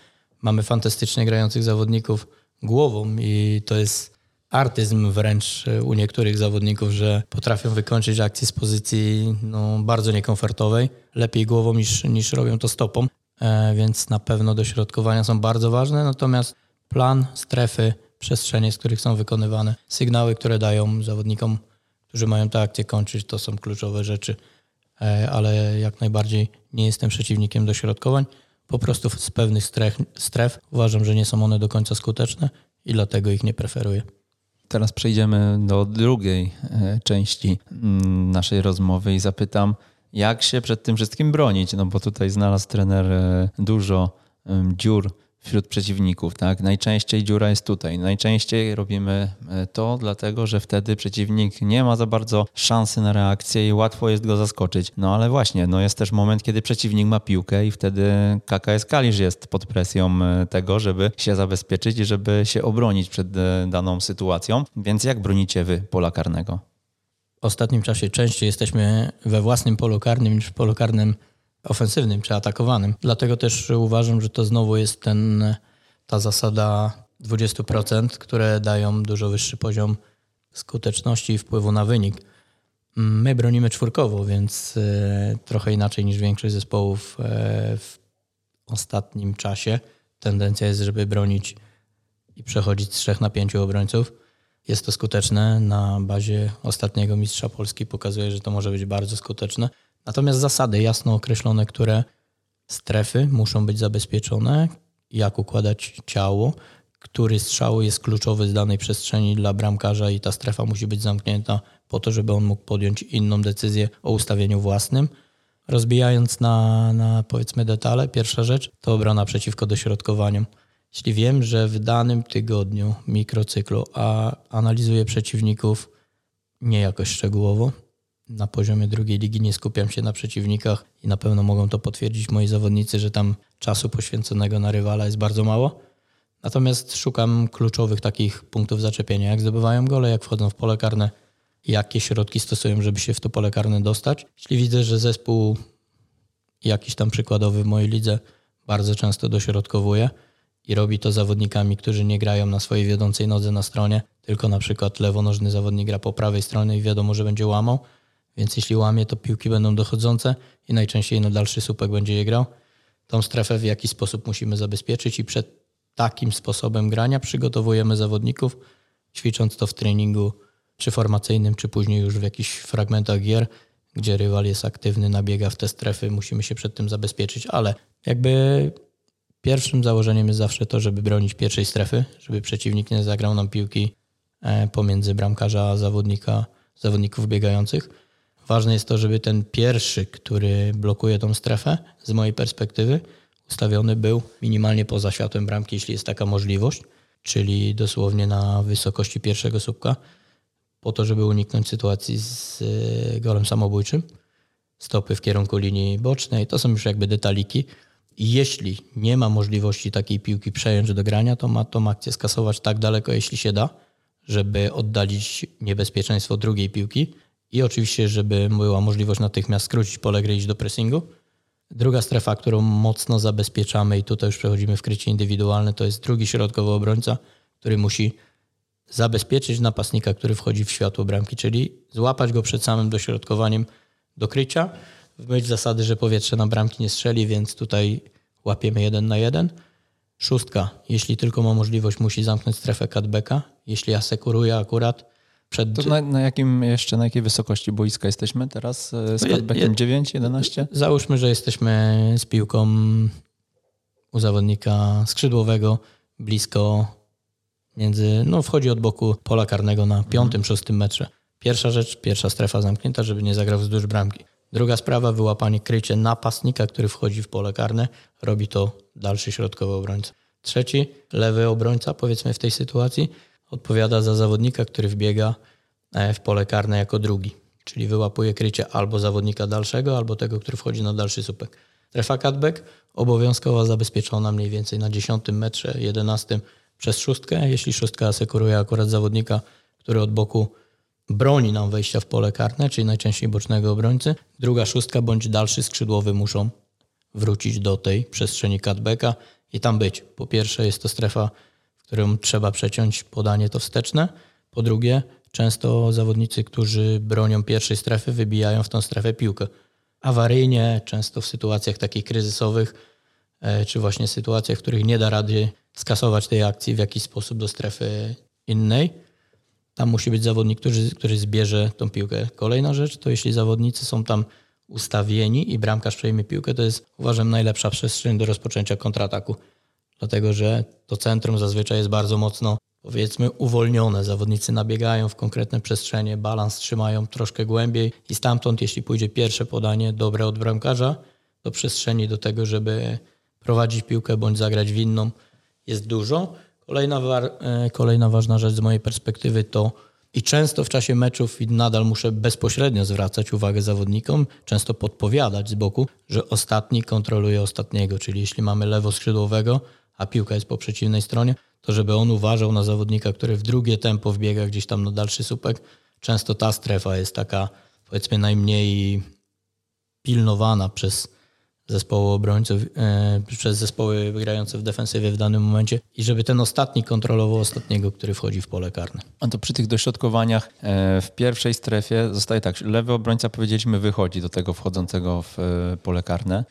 Mamy fantastycznie grających zawodników głową i to jest artyzm wręcz e, u niektórych zawodników, że potrafią wykończyć akcję z pozycji no, bardzo niekomfortowej, lepiej głową niż, niż robią to stopą, e, więc na pewno dośrodkowania są bardzo ważne, natomiast plan, strefy, przestrzenie, z których są wykonywane, sygnały, które dają zawodnikom, którzy mają tę akcję kończyć, to są kluczowe rzeczy, e, ale jak najbardziej nie jestem przeciwnikiem dośrodkowań. Po prostu z pewnych stref, stref uważam, że nie są one do końca skuteczne i dlatego ich nie preferuję. Teraz przejdziemy do drugiej e, części mm, naszej rozmowy i zapytam, jak się przed tym wszystkim bronić? No bo tutaj znalazł trener e, dużo dziur wśród przeciwników. Tak? Najczęściej dziura jest tutaj. Najczęściej robimy e, to dlatego, że wtedy przeciwnik nie ma za bardzo szansy na reakcję i łatwo jest go zaskoczyć. No ale właśnie, no jest też moment, kiedy przeciwnik ma piłkę i wtedy KKS Kalisz jest pod presją e, tego, żeby się zabezpieczyć i żeby się obronić przed e, daną sytuacją. Więc jak bronicie wy pola karnego? W ostatnim czasie częściej jesteśmy we własnym polu karnym niż w polu karnym ofensywnym czy atakowanym. Dlatego też uważam, że to znowu jest ten, ta zasada 20%, które dają dużo wyższy poziom skuteczności i wpływu na wynik. My bronimy czwórkowo, więc e, trochę inaczej niż większość zespołów e, w ostatnim czasie. tendencja jest, żeby bronić i przechodzić z trzech na pięciu obrońców. Jest to skuteczne. Na bazie ostatniego mistrza Polski pokazuje, że to może być bardzo skuteczne. Natomiast zasady jasno określone, które strefy muszą być zabezpieczone, jak układać ciało, który strzał jest kluczowy z danej przestrzeni dla bramkarza i ta strefa musi być zamknięta po to, żeby on mógł podjąć inną decyzję o ustawieniu własnym. Rozbijając na, na powiedzmy detale, pierwsza rzecz to obrona przeciwko dośrodkowaniom. Jeśli wiem, że w danym tygodniu mikrocyklu a analizuję przeciwników nie jakoś szczegółowo, na poziomie drugiej ligi nie skupiam się na przeciwnikach i na pewno mogą to potwierdzić moi zawodnicy, że tam czasu poświęconego na rywala jest bardzo mało. Natomiast szukam kluczowych takich punktów zaczepienia, jak zdobywają gole, jak wchodzą w pole karne, jakie środki stosują, żeby się w to pole karne dostać. Jeśli widzę, że zespół jakiś tam przykładowy w mojej lidze bardzo często dośrodkowuje i robi to zawodnikami, którzy nie grają na swojej wiodącej nodze na stronie, tylko na przykład lewonożny zawodnik gra po prawej stronie i wiadomo, że będzie łamał, więc jeśli łamie, to piłki będą dochodzące i najczęściej na dalszy słupek będzie je grał. Tą strefę w jakiś sposób musimy zabezpieczyć i przed takim sposobem grania przygotowujemy zawodników, ćwicząc to w treningu czy formacyjnym, czy później już w jakichś fragmentach gier, gdzie rywal jest aktywny, nabiega w te strefy, musimy się przed tym zabezpieczyć, ale jakby pierwszym założeniem jest zawsze to, żeby bronić pierwszej strefy, żeby przeciwnik nie zagrał nam piłki e, pomiędzy bramkarza a zawodnika, zawodników biegających. Ważne jest to, żeby ten pierwszy, który blokuje tą strefę, z mojej perspektywy, ustawiony był minimalnie poza światłem bramki, jeśli jest taka możliwość, czyli dosłownie na wysokości pierwszego słupka, po to, żeby uniknąć sytuacji z e, golem samobójczym. Stopy w kierunku linii bocznej, to są już jakby detaliki. I jeśli nie ma możliwości takiej piłki przejąć do grania, to ma tą akcję skasować tak daleko, jeśli się da, żeby oddalić niebezpieczeństwo drugiej piłki i oczywiście, żeby była możliwość natychmiast skrócić pole gry iść do pressingu. Druga strefa, którą mocno zabezpieczamy i tutaj już przechodzimy w krycie indywidualne, to jest drugi środkowy obrońca, który musi zabezpieczyć napastnika, który wchodzi w światło bramki, czyli złapać go przed samym dośrodkowaniem do krycia, w myśl zasady, że powietrze na bramki nie strzeli, więc tutaj łapiemy jeden na jeden. Szóstka, jeśli tylko ma możliwość, musi zamknąć strefę cutbacka. Jeśli asekuruje akurat przed... To na, na, jakim jeszcze, na jakiej wysokości boiska jesteśmy teraz e, z cutbackiem 9, 11? Załóżmy, że jesteśmy z piłką u zawodnika skrzydłowego blisko między, no wchodzi od boku pola karnego na piątym, mhm. szóstym metrze. Pierwsza rzecz, pierwsza strefa zamknięta, żeby nie zagrał wzdłuż bramki. Druga sprawa, wyłapanie krycie napastnika, który wchodzi w pole karne. Robi to dalszy środkowy obrońca. Trzeci, lewy obrońca, powiedzmy w tej sytuacji, odpowiada za zawodnika, który wbiega e, w pole karne jako drugi. Czyli wyłapuje krycie albo zawodnika dalszego, albo tego, który wchodzi na dalszy słupek. Strefa cutback obowiązkowo zabezpieczona mniej więcej na 10 metrze, 11 przez szóstkę. Jeśli szóstka asekuruje akurat zawodnika, który od boku broni nam wejścia w pole karne, czyli najczęściej bocznego obrońcy, druga szóstka bądź dalszy skrzydłowy muszą wrócić do tej przestrzeni cutbacka i tam być. Po pierwsze jest to strefa, w którą trzeba przeciąć podanie to wsteczne. Po drugie, często zawodnicy, którzy bronią pierwszej strefy, wybijają w tą strefę piłkę. Awaryjnie, często w sytuacjach takich kryzysowych, e, czy właśnie sytuacjach, w których nie da rady skasować tej akcji w jakiś sposób do strefy innej. Tam musi być zawodnik, który, który zbierze tą piłkę. Kolejna rzecz to jeśli zawodnicy są tam ustawieni i bramkarz przejmie piłkę, to jest uważam najlepsza przestrzeń do rozpoczęcia kontrataku. Dlatego, że to centrum zazwyczaj jest bardzo mocno powiedzmy uwolnione. Zawodnicy nabiegają w konkretne przestrzenie, balans trzymają troszkę głębiej i stamtąd, jeśli pójdzie pierwsze podanie dobre od bramkarza do przestrzeni do tego, żeby prowadzić piłkę bądź zagrać w inną, jest dużo. Kolejna, e, kolejna ważna rzecz z mojej perspektywy to i często w czasie meczów nadal muszę bezpośrednio zwracać uwagę zawodnikom, często podpowiadać z boku, że ostatni kontroluje ostatniego, czyli jeśli mamy lewo skrzydłowego, a piłka jest po przeciwnej stronie, to żeby on uważał na zawodnika, który w drugie tempo wbiega gdzieś tam na dalszy słupek. Często ta strefa jest taka powiedzmy najmniej pilnowana przez zespołu obrońców, e, przez zespoły grające w defensywie w danym momencie i żeby ten ostatni kontrolował ostatniego, który wchodzi w pole karne. A to przy tych dośrodkowaniach e, w pierwszej strefie zostaje tak, lewy obrońca powiedzieliśmy wychodzi do tego wchodzącego w e, pole karne,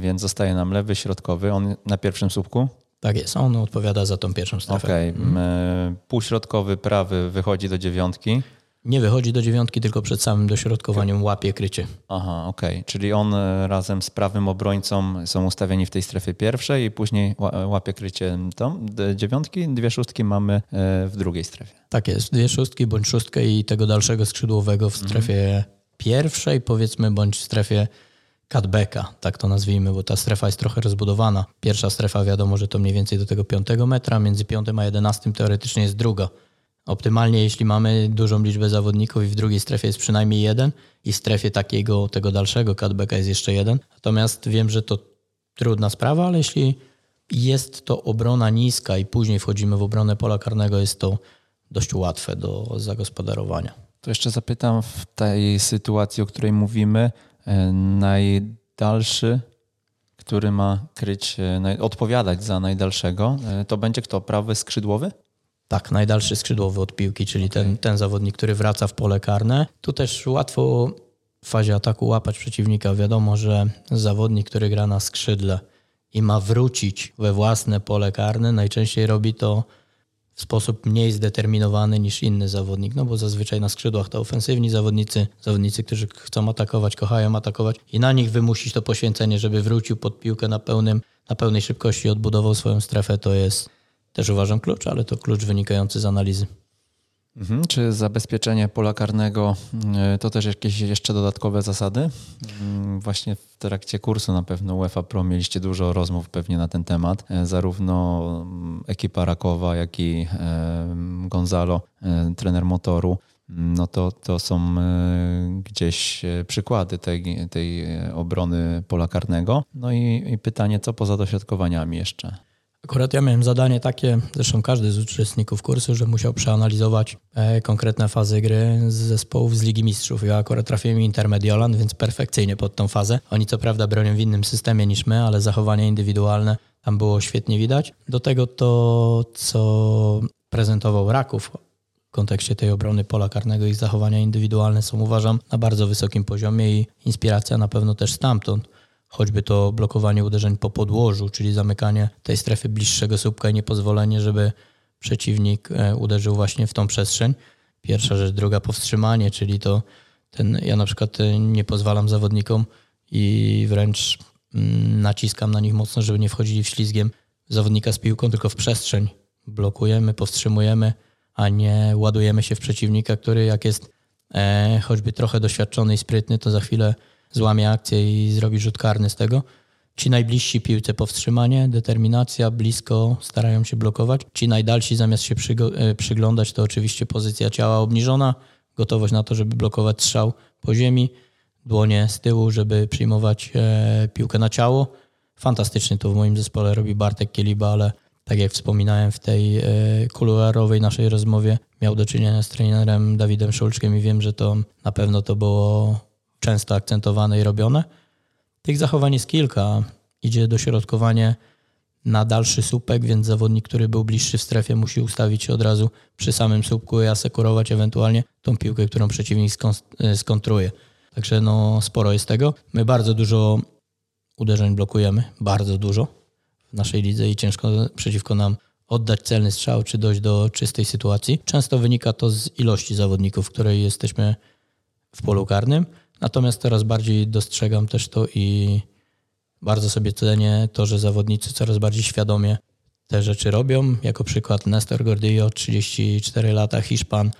więc zostaje nam lewy środkowy, on na pierwszym słupku, Tak jest, on odpowiada za tą pierwszą strefę. Okej, okay. półśrodkowy prawy wychodzi do dziewiątki. Nie wychodzi do dziewiątki, tylko przed samym dośrodkowaniem łapie krycie. Aha, okej. Okay. Czyli on e, razem z prawym obrońcą są ustawieni w tej strefie pierwszej i później łapie krycie tą dziewiątki, dwie szóstki mamy e, w drugiej strefie. Tak jest, dwie szóstki bądź szóstkę i tego dalszego skrzydłowego w strefie mhm. pierwszej powiedzmy, bądź w strefie cutbacka, tak to nazwijmy, bo ta strefa jest trochę rozbudowana. Pierwsza strefa wiadomo, że to mniej więcej do tego piątego metra, między piątym a jedenastym teoretycznie jest druga. Optymalnie, jeśli mamy dużą liczbę zawodników i w drugiej strefie jest przynajmniej jeden i w strefie takiego tego dalszego cutbacka jest jeszcze jeden. Natomiast wiem, że to trudna sprawa, ale jeśli jest to obrona niska i później wchodzimy w obronę pola karnego, jest to dość łatwe do zagospodarowania. To jeszcze zapytam w tej sytuacji, o której mówimy, najdalszy, który ma kryć, e, odpowiadać za najdalszego, e, to będzie kto? Prawy skrzydłowy? Tak, najdalszy skrzydłowy od piłki, czyli okay. ten, ten zawodnik, który wraca w pole karne. Tu też łatwo w fazie ataku łapać przeciwnika. Wiadomo, że zawodnik, który gra na skrzydle i ma wrócić we własne pole karne, najczęściej robi to w sposób mniej zdeterminowany niż inny zawodnik, no bo zazwyczaj na skrzydłach to ofensywni zawodnicy, zawodnicy, którzy chcą atakować, kochają atakować i na nich wymusić to poświęcenie, żeby wrócił pod piłkę na, pełnym, na pełnej szybkości, odbudował swoją strefę, to jest też uważam klucz, ale to klucz wynikający z analizy. Mhm. Czy zabezpieczenie pola karnego e, to też jakieś jeszcze dodatkowe zasady? Mm, właśnie w trakcie kursu na pewno UEFA Pro mieliście dużo rozmów pewnie na ten temat. E, zarówno mm, ekipa Rakowa, jak i e, Gonzalo, trener motoru. Mm, no to, to są gdzieś przykłady tej, tej obrony pola karnego. No i, i pytanie, co poza dośrodkowaniami jeszcze? Akurat ja miałem zadanie takie, zresztą każdy z uczestników kursu, że musiał przeanalizować e, konkretne fazy gry z zespołów z Ligi Mistrzów. Ja akurat trafiłem Intermediolan, więc perfekcyjnie pod tą fazę. Oni co prawda bronią w innym systemie niż my, ale zachowanie indywidualne tam było świetnie widać. Do tego to, co prezentował Raków w kontekście tej obrony pola karnego, ich zachowania indywidualne są uważam na bardzo wysokim poziomie i inspiracja na pewno też stamtąd choćby to blokowanie uderzeń po podłożu, czyli zamykanie tej strefy bliższego słupka i niepozwolenie, żeby przeciwnik e, uderzył właśnie w tą przestrzeń. Pierwsza rzecz, druga powstrzymanie, czyli to ten, ja na przykład e, nie pozwalam zawodnikom i wręcz mm, naciskam na nich mocno, żeby nie wchodzili w ślizgiem zawodnika z piłką, tylko w przestrzeń. Blokujemy, powstrzymujemy, a nie ładujemy się w przeciwnika, który jak jest e, choćby trochę doświadczony i sprytny, to za chwilę złamie akcję i zrobi rzut karny z tego. Ci najbliżsi piłce powstrzymanie, determinacja, blisko starają się blokować. Ci najdalsi zamiast się e, przyglądać, to oczywiście pozycja ciała obniżona, gotowość na to, żeby blokować strzał po ziemi, dłonie z tyłu, żeby przyjmować e, piłkę na ciało. Fantastycznie to w moim zespole robi Bartek Kieliba, ale tak jak wspominałem w tej e, kuluarowej naszej rozmowie, miał do czynienia z trenerem Dawidem Szulczkiem i wiem, że to na pewno to było często akcentowane i robione. Tych zachowań jest kilka. Idzie dośrodkowanie na dalszy słupek, więc zawodnik, który był bliższy w strefie, musi ustawić się od razu przy samym słupku i asekurować ewentualnie tą piłkę, którą przeciwnik e, skontruje. Także no, sporo jest tego. My bardzo dużo uderzeń blokujemy, bardzo dużo w naszej lidze i ciężko przeciwko nam oddać celny strzał czy dojść do czystej sytuacji. Często wynika to z ilości zawodników, w której jesteśmy w polu karnym. Natomiast coraz bardziej dostrzegam też to i bardzo sobie cenię to, że zawodnicy coraz bardziej świadomie te rzeczy robią. Jako przykład Nestor Gordillo, 34 lata, Hiszpan,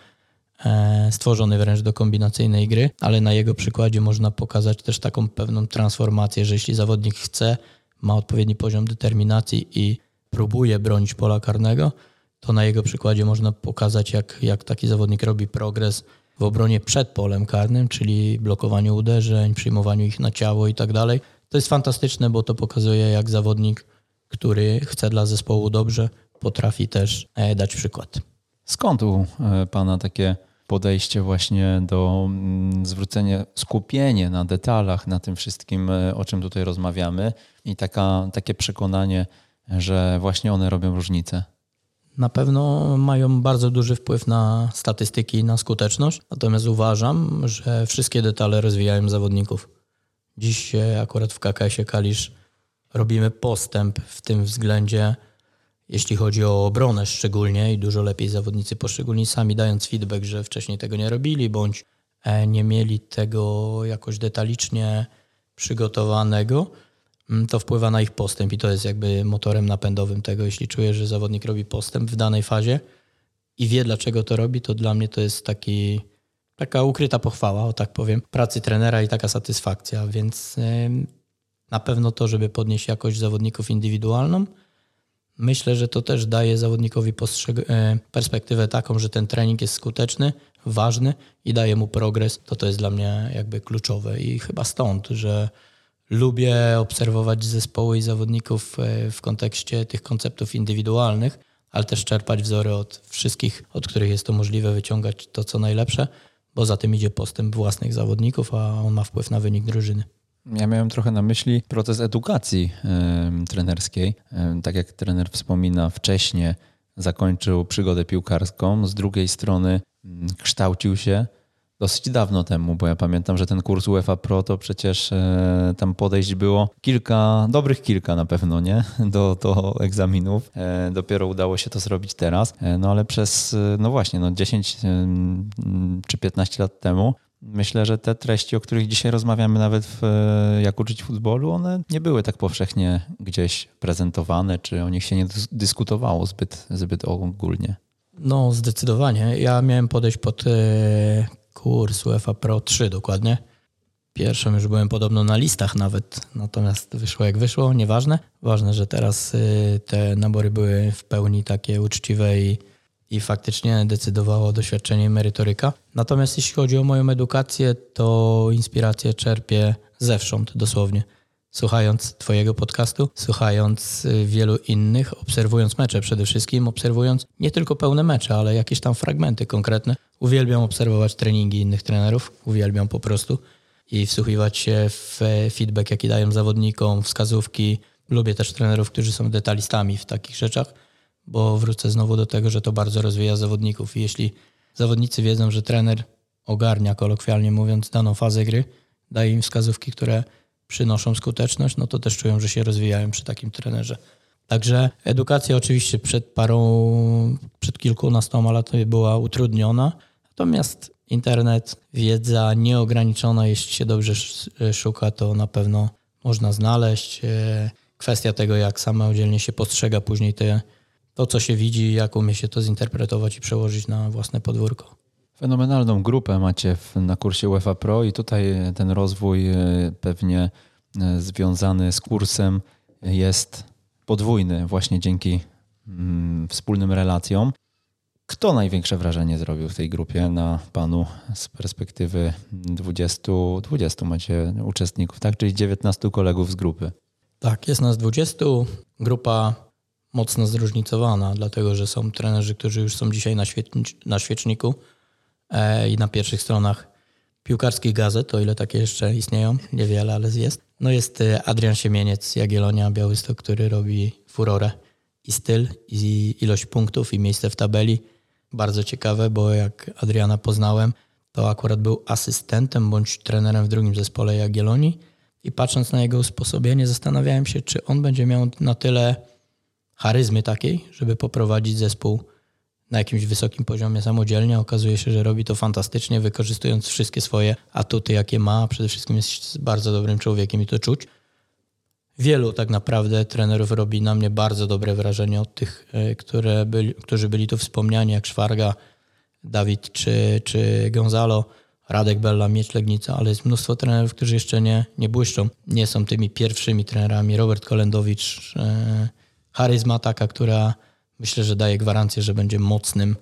e, stworzony wręcz do kombinacyjnej gry, ale na jego przykładzie można pokazać też taką pewną transformację, że jeśli zawodnik chce, ma odpowiedni poziom determinacji i próbuje bronić pola karnego, to na jego przykładzie można pokazać, jak, jak taki zawodnik robi progres w obronie przed polem karnym, czyli blokowaniu uderzeń, przyjmowaniu ich na ciało i tak dalej. To jest fantastyczne, bo to pokazuje, jak zawodnik, który chce dla zespołu dobrze, potrafi też e, dać przykład. Skąd u e, Pana takie podejście właśnie do mm, zwrócenia, skupienie na detalach, na tym wszystkim, e, o czym tutaj rozmawiamy i taka, takie przekonanie, że właśnie one robią różnicę? Na pewno mają bardzo duży wpływ na statystyki i na skuteczność. Natomiast uważam, że wszystkie detale rozwijają zawodników. Dziś akurat w KKS-ie Kalisz robimy postęp w tym względzie jeśli chodzi o obronę szczególnie i dużo lepiej zawodnicy poszczególni sami dając feedback, że wcześniej tego nie robili bądź e, nie mieli tego jakoś detalicznie przygotowanego, to wpływa na ich postęp i to jest jakby motorem napędowym tego. Jeśli czuję, że zawodnik robi postęp w danej fazie i wie dlaczego to robi, to dla mnie to jest taki, taka ukryta pochwała, o tak powiem, pracy trenera i taka satysfakcja, więc na pewno to, żeby podnieść jakość zawodników indywidualną, Myślę, że to też daje zawodnikowi e, perspektywę taką, że ten trening jest skuteczny, ważny i daje mu progres. To to jest dla mnie jakby kluczowe i chyba stąd, że lubię obserwować zespoły i zawodników e, w kontekście tych konceptów indywidualnych, ale też czerpać wzory od wszystkich, od których jest to możliwe, wyciągać to, co najlepsze, bo za tym idzie postęp własnych zawodników, a on ma wpływ na wynik drużyny. Ja miałem trochę na myśli proces edukacji y, trenerskiej. Y, tak jak trener wspomina, wcześniej zakończył przygodę piłkarską, z drugiej strony y, kształcił się dosyć dawno temu, bo ja pamiętam, że ten kurs UEFA Pro to przecież e, tam podejść było kilka, dobrych kilka na pewno, nie? Do, do egzaminów. E, dopiero udało się to zrobić teraz. E, no ale przez, no właśnie, no 10 czy 15 lat temu Myślę, że te treści, o których dzisiaj rozmawiamy, nawet w Jak uczyć futbolu, one nie były tak powszechnie gdzieś prezentowane, czy o nich się nie dyskutowało zbyt, zbyt ogólnie. No, zdecydowanie. Ja miałem podejść pod e, kurs UEFA Pro 3 dokładnie. Pierwszą już byłem podobno na listach nawet, natomiast wyszło jak wyszło, nieważne. Ważne, że teraz e, te nabory były w pełni takie uczciwe i i faktycznie decydowało doświadczenie merytoryka. Natomiast jeśli chodzi o moją edukację, to inspirację czerpię zewsząd dosłownie. Słuchając Twojego podcastu, słuchając y, wielu innych, obserwując mecze przede wszystkim, obserwując nie tylko pełne mecze, ale jakieś tam fragmenty konkretne. Uwielbiam obserwować treningi innych trenerów, uwielbiam po prostu i wsłuchiwać się w feedback, jaki dają zawodnikom, wskazówki. Lubię też trenerów, którzy są detalistami w takich rzeczach bo wrócę znowu do tego, że to bardzo rozwija zawodników. I jeśli zawodnicy wiedzą, że trener ogarnia, kolokwialnie mówiąc, daną fazę gry, daje im wskazówki, które przynoszą skuteczność, no to też czują, że się rozwijają przy takim trenerze. Także edukacja oczywiście przed parą, przed kilkunastoma laty była utrudniona, natomiast internet, wiedza nieograniczona, jeśli się dobrze szuka, to na pewno można znaleźć. E, kwestia tego, jak samodzielnie się postrzega później te to, co się widzi, jak umie się to zinterpretować i przełożyć na własne podwórko. Fenomenalną grupę macie na kursie UEFA Pro i tutaj ten rozwój e, pewnie e, związany z kursem jest podwójny właśnie dzięki mm, wspólnym relacjom. Kto największe wrażenie zrobił w tej grupie na panu z perspektywy 20, 20 macie uczestników, tak? Czyli 19 kolegów z grupy. Tak, jest nas 20. Grupa mocno zróżnicowana, dlatego że są trenerzy, którzy już są dzisiaj na, na świeczniku e, i na pierwszych stronach piłkarskich gazet, o ile takie jeszcze istnieją, niewiele, ale jest. No jest e, Adrian Siemieniec, Jagiellonia, Białystok, który robi furorę i styl, i ilość punktów, i miejsce w tabeli. Bardzo ciekawe, bo jak Adriana poznałem, to akurat był asystentem bądź trenerem w drugim zespole Jagiellonii i patrząc na jego usposobienie zastanawiałem się, czy on będzie miał na tyle charyzmy takiej, żeby poprowadzić zespół na jakimś wysokim poziomie samodzielnie. Okazuje się, że robi to fantastycznie, wykorzystując wszystkie swoje atuty, jakie ma. Przede wszystkim jest bardzo dobrym człowiekiem i to czuć. Wielu tak naprawdę trenerów robi na mnie bardzo dobre wrażenie od tych, e, które byli, którzy byli tu wspomniani, jak Szwarga, Dawid czy, czy Gonzalo, Radek Bella, Mieć Legnica, ale jest mnóstwo trenerów, którzy jeszcze nie, nie błyszczą. Nie są tymi pierwszymi trenerami. Robert Kolendowicz, e, charyzma taka, która myślę, że daje gwarancję, że będzie mocnym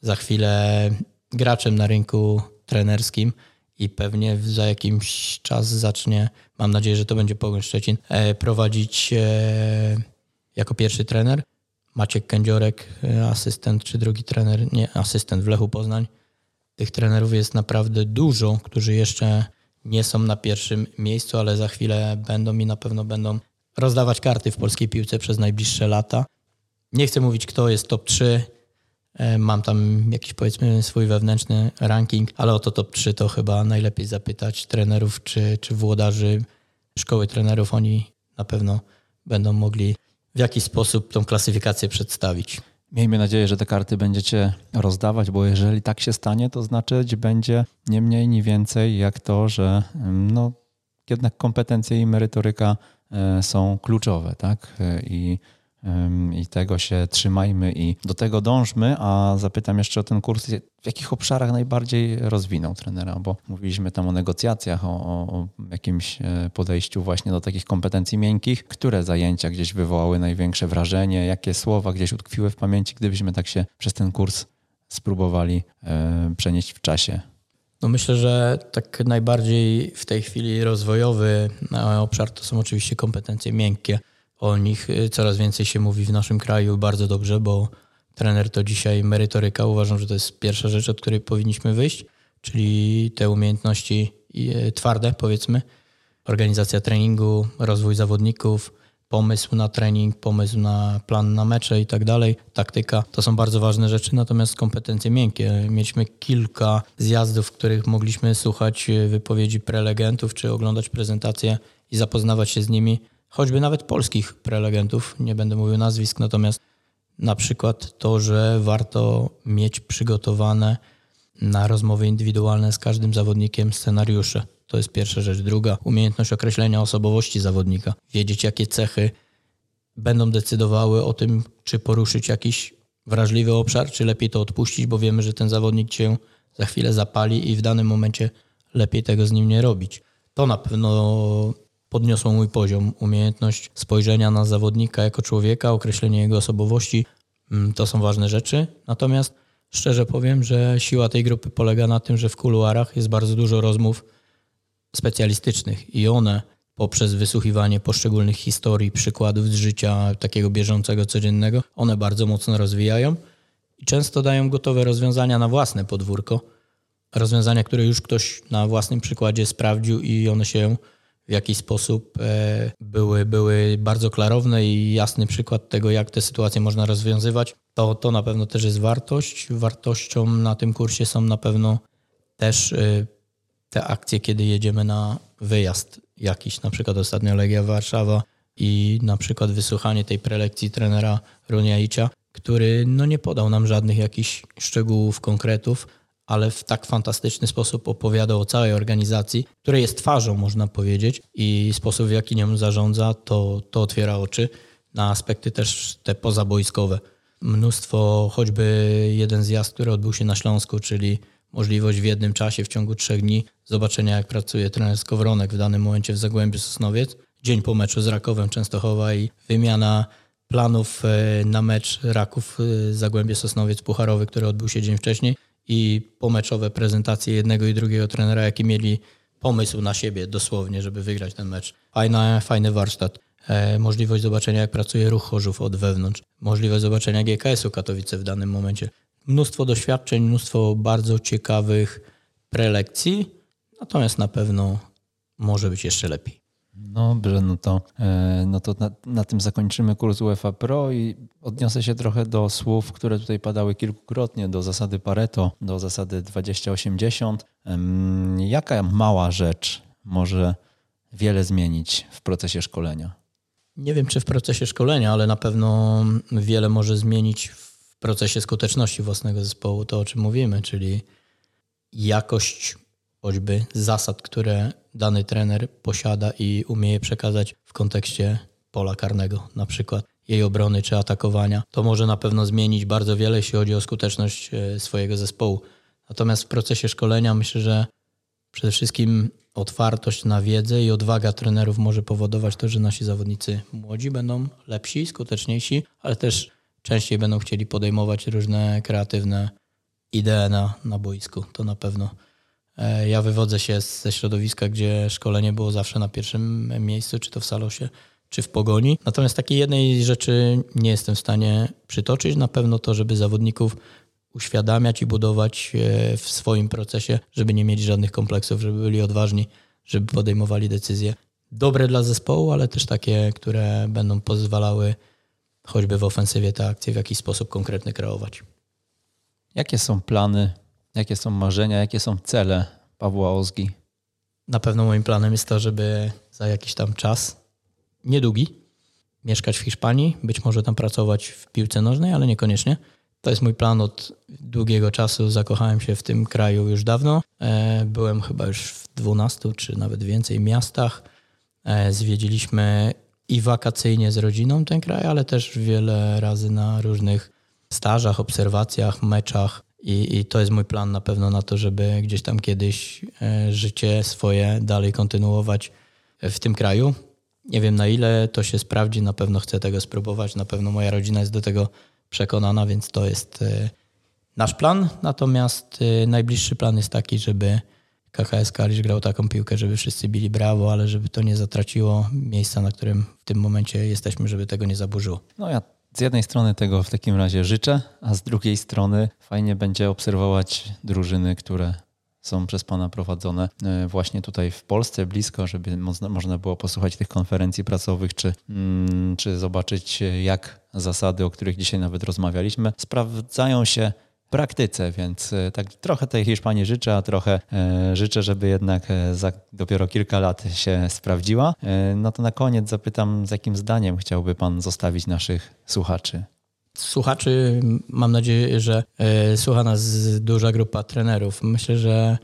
za chwilę graczem na rynku trenerskim i pewnie za jakiś czas zacznie, mam nadzieję, że to będzie Pogoń Szczecin, e, prowadzić e, jako pierwszy trener. Maciek Kędziorek, e, asystent czy drugi trener, nie, asystent w Lechu Poznań. Tych trenerów jest naprawdę dużo, którzy jeszcze nie są na pierwszym miejscu, ale za chwilę będą i na pewno będą rozdawać karty w polskiej piłce przez najbliższe lata. Nie chcę mówić, kto jest top 3. E, mam tam jakiś powiedzmy swój wewnętrzny ranking, ale o to top 3 to chyba najlepiej zapytać trenerów czy, czy włodarzy szkoły trenerów. Oni na pewno będą mogli w jaki sposób tą klasyfikację przedstawić. Miejmy nadzieję, że te karty będziecie rozdawać, bo jeżeli tak się stanie, to znaczyć będzie nie mniej, nie więcej jak to, że mm, no, jednak kompetencje i merytoryka e, są kluczowe, tak? E, I, I tego się trzymajmy i do tego dążmy, a zapytam jeszcze o ten kurs, w jakich obszarach najbardziej rozwinął trenera, bo mówiliśmy tam o negocjacjach, o, o jakimś e, podejściu właśnie do takich kompetencji miękkich. Które zajęcia gdzieś wywołały największe wrażenie, jakie słowa gdzieś utkwiły w pamięci, gdybyśmy tak się przez ten kurs spróbowali przenieść w czasie? No myślę, że tak najbardziej w tej chwili rozwojowy e, obszar to są oczywiście kompetencje miękkie. O nich e, coraz więcej się mówi w naszym kraju bardzo dobrze, bo trener to dzisiaj merytoryka. Uważam, że to jest pierwsza rzecz, od której powinniśmy wyjść, czyli te umiejętności e, twarde, powiedzmy. Organizacja treningu, rozwój zawodników, pomysł na trening, pomysł na plan na mecze i tak dalej, taktyka, to są bardzo ważne rzeczy, natomiast kompetencje miękkie. Mieliśmy kilka zjazdów, w których mogliśmy słuchać wypowiedzi prelegentów, czy oglądać prezentacje i zapoznawać się z nimi, choćby nawet polskich prelegentów, nie będę mówił nazwisk, natomiast na przykład to, że warto mieć przygotowane na rozmowy indywidualne z każdym zawodnikiem scenariusze to jest pierwsza rzecz. Druga, umiejętność określenia osobowości zawodnika. Wiedzieć, jakie cechy będą decydowały o tym, czy poruszyć jakiś wrażliwy obszar, czy lepiej to odpuścić, bo wiemy, że ten zawodnik cię za chwilę zapali i w danym momencie lepiej tego z nim nie robić. To na pewno podniosło mój poziom. Umiejętność spojrzenia na zawodnika jako człowieka, określenie jego osobowości mm, to są ważne rzeczy. Natomiast szczerze powiem, że siła tej grupy polega na tym, że w kuluarach jest bardzo dużo rozmów specjalistycznych i one poprzez wysłuchiwanie poszczególnych historii, przykładów z życia takiego bieżącego, codziennego, one bardzo mocno rozwijają i często dają gotowe rozwiązania na własne podwórko. Rozwiązania, które już ktoś na własnym przykładzie sprawdził i one się w jakiś sposób e, były, były bardzo klarowne i jasny przykład tego, jak te sytuacje można rozwiązywać. To, to na pewno też jest wartość. Wartością na tym kursie są na pewno też e, te akcje, kiedy jedziemy na wyjazd jakiś, na przykład ostatnio Legia Warszawa i na przykład wysłuchanie tej prelekcji trenera Runiaicia, który no nie podał nam żadnych jakichś szczegółów, konkretów, ale w tak fantastyczny sposób opowiadał o całej organizacji, której jest twarzą, można powiedzieć, i sposób, w jaki nią zarządza, to, to otwiera oczy na aspekty też te pozabojskowe. Mnóstwo, choćby jeden zjazd, który odbył się na Śląsku, czyli możliwość w jednym czasie, w ciągu trzech dni, zobaczenia, jak pracuje trener Skowronek w danym momencie w Zagłębiu Sosnowiec. Dzień po meczu z Rakowem Częstochowa i wymiana planów e, na mecz Raków e, Zagłębie Sosnowiec Pucharowy, który odbył się dzień wcześniej i pomeczowe prezentacje jednego i drugiego trenera, jaki mieli pomysł na siebie dosłownie, żeby wygrać ten mecz. Fajna, fajny warsztat. E, możliwość zobaczenia, jak pracuje ruch Chorzów od wewnątrz. Możliwość zobaczenia GKS-u Katowice w danym momencie mnóstwo doświadczeń, mnóstwo bardzo ciekawych prelekcji, natomiast na pewno może być jeszcze lepiej. Dobrze, no to, e, no to na, na, tym zakończymy kurs UEFA Pro i odniosę się trochę do słów, które tutaj padały kilkukrotnie, do zasady Pareto, do zasady 20-80. Jaka mała rzecz może wiele zmienić w procesie szkolenia? Nie wiem, czy w procesie szkolenia, ale na pewno wiele może zmienić w w procesie skuteczności własnego zespołu, to o czym mówimy, czyli jakość choćby zasad, które dany trener posiada i umie przekazać w kontekście pola karnego, na przykład jej obrony czy atakowania. To może na pewno zmienić bardzo wiele, jeśli chodzi o skuteczność e, swojego zespołu. Natomiast w procesie szkolenia myślę, że przede wszystkim otwartość na wiedzę i odwaga trenerów może powodować to, że nasi zawodnicy młodzi będą lepsi, skuteczniejsi, ale też częściej będą chcieli podejmować różne kreatywne idee na, na boisku. To na pewno. E, ja wywodzę się ze środowiska, gdzie szkolenie było zawsze na pierwszym miejscu, czy to w Salosie, czy w Pogoni. Natomiast takiej jednej rzeczy nie jestem w stanie przytoczyć. Na pewno to, żeby zawodników uświadamiać i budować e, w swoim procesie, żeby nie mieć żadnych kompleksów, żeby byli odważni, żeby podejmowali decyzje dobre dla zespołu, ale też takie, które będą pozwalały choćby w ofensywie te akcje w jakiś sposób konkretny kreować. Jakie są plany, jakie są marzenia, jakie są cele Pawła Ozgi? Na pewno moim planem jest to, żeby za jakiś tam czas, niedługi, mieszkać w Hiszpanii, być może tam pracować w piłce nożnej, ale niekoniecznie. To jest mój plan od długiego czasu. Zakochałem się w tym kraju już dawno. E, byłem chyba już w 12 czy nawet więcej miastach. E, zwiedziliśmy i wakacyjnie z rodziną ten kraj, ale też wiele razy na różnych stażach, obserwacjach, meczach. I, I, to jest mój plan na pewno na to, żeby gdzieś tam kiedyś e, życie swoje dalej kontynuować w tym kraju. Nie wiem na ile to się sprawdzi, na pewno chcę tego spróbować, na pewno moja rodzina jest do tego przekonana, więc to jest e, nasz plan. Natomiast e, najbliższy plan jest taki, żeby KKS Kalisz grał taką piłkę, żeby wszyscy bili brawo, ale żeby to nie zatraciło miejsca, na którym w tym momencie jesteśmy, żeby tego nie zaburzyło. No ja z jednej strony tego w takim razie życzę, a z drugiej strony fajnie będzie obserwować drużyny, które są przez Pana prowadzone e, właśnie tutaj w Polsce, blisko, żeby można było posłuchać tych konferencji pracowych, czy, mm, czy zobaczyć, jak zasady, o których dzisiaj nawet rozmawialiśmy, sprawdzają się praktyce, więc e, tak trochę tej Hiszpanii życzę, a trochę e, życzę, żeby jednak za dopiero kilka lat się sprawdziła. No to na koniec zapytam, z jakim zdaniem chciałby Pan zostawić naszych słuchaczy? słuchaczy, mam nadzieję, że e, słucha nas duża grupa trenerów. Myślę, że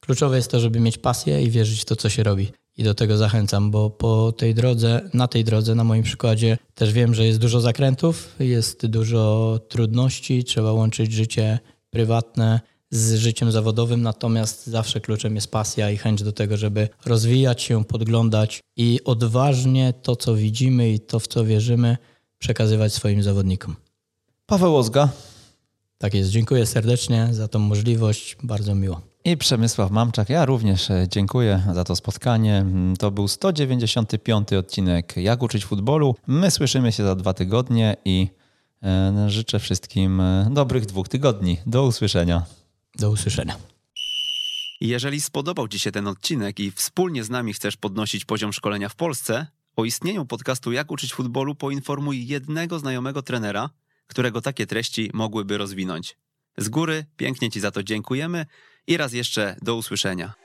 kluczowe jest to, żeby mieć pasję i wierzyć w to, co się robi. I do tego zachęcam, bo po tej drodze, na tej drodze, na moim przykładzie, też wiem, że jest dużo zakrętów, jest dużo trudności, trzeba łączyć życie prywatne z życiem zawodowym, natomiast zawsze kluczem jest pasja i chęć do tego, żeby rozwijać się, podglądać i odważnie to, co widzimy i to, w co wierzymy, przekazywać swoim zawodnikom. Paweł Ozga. Tak jest, dziękuję serdecznie za tą możliwość, bardzo miło. I Przemysław Mamczak, ja również e, dziękuję za to spotkanie. Mm, to był 195 odcinek Jak uczyć futbolu. My słyszymy się za dwa tygodnie i e, życzę wszystkim e, dobrych dwóch tygodni. Do usłyszenia. Do usłyszenia. Jeżeli spodobał Ci się ten odcinek i wspólnie z nami chcesz podnosić poziom szkolenia w Polsce, o istnieniu podcastu Jak uczyć futbolu poinformuj jednego znajomego trenera, którego takie treści mogłyby rozwinąć. Z góry pięknie Ci za to dziękujemy i raz jeszcze do usłyszenia.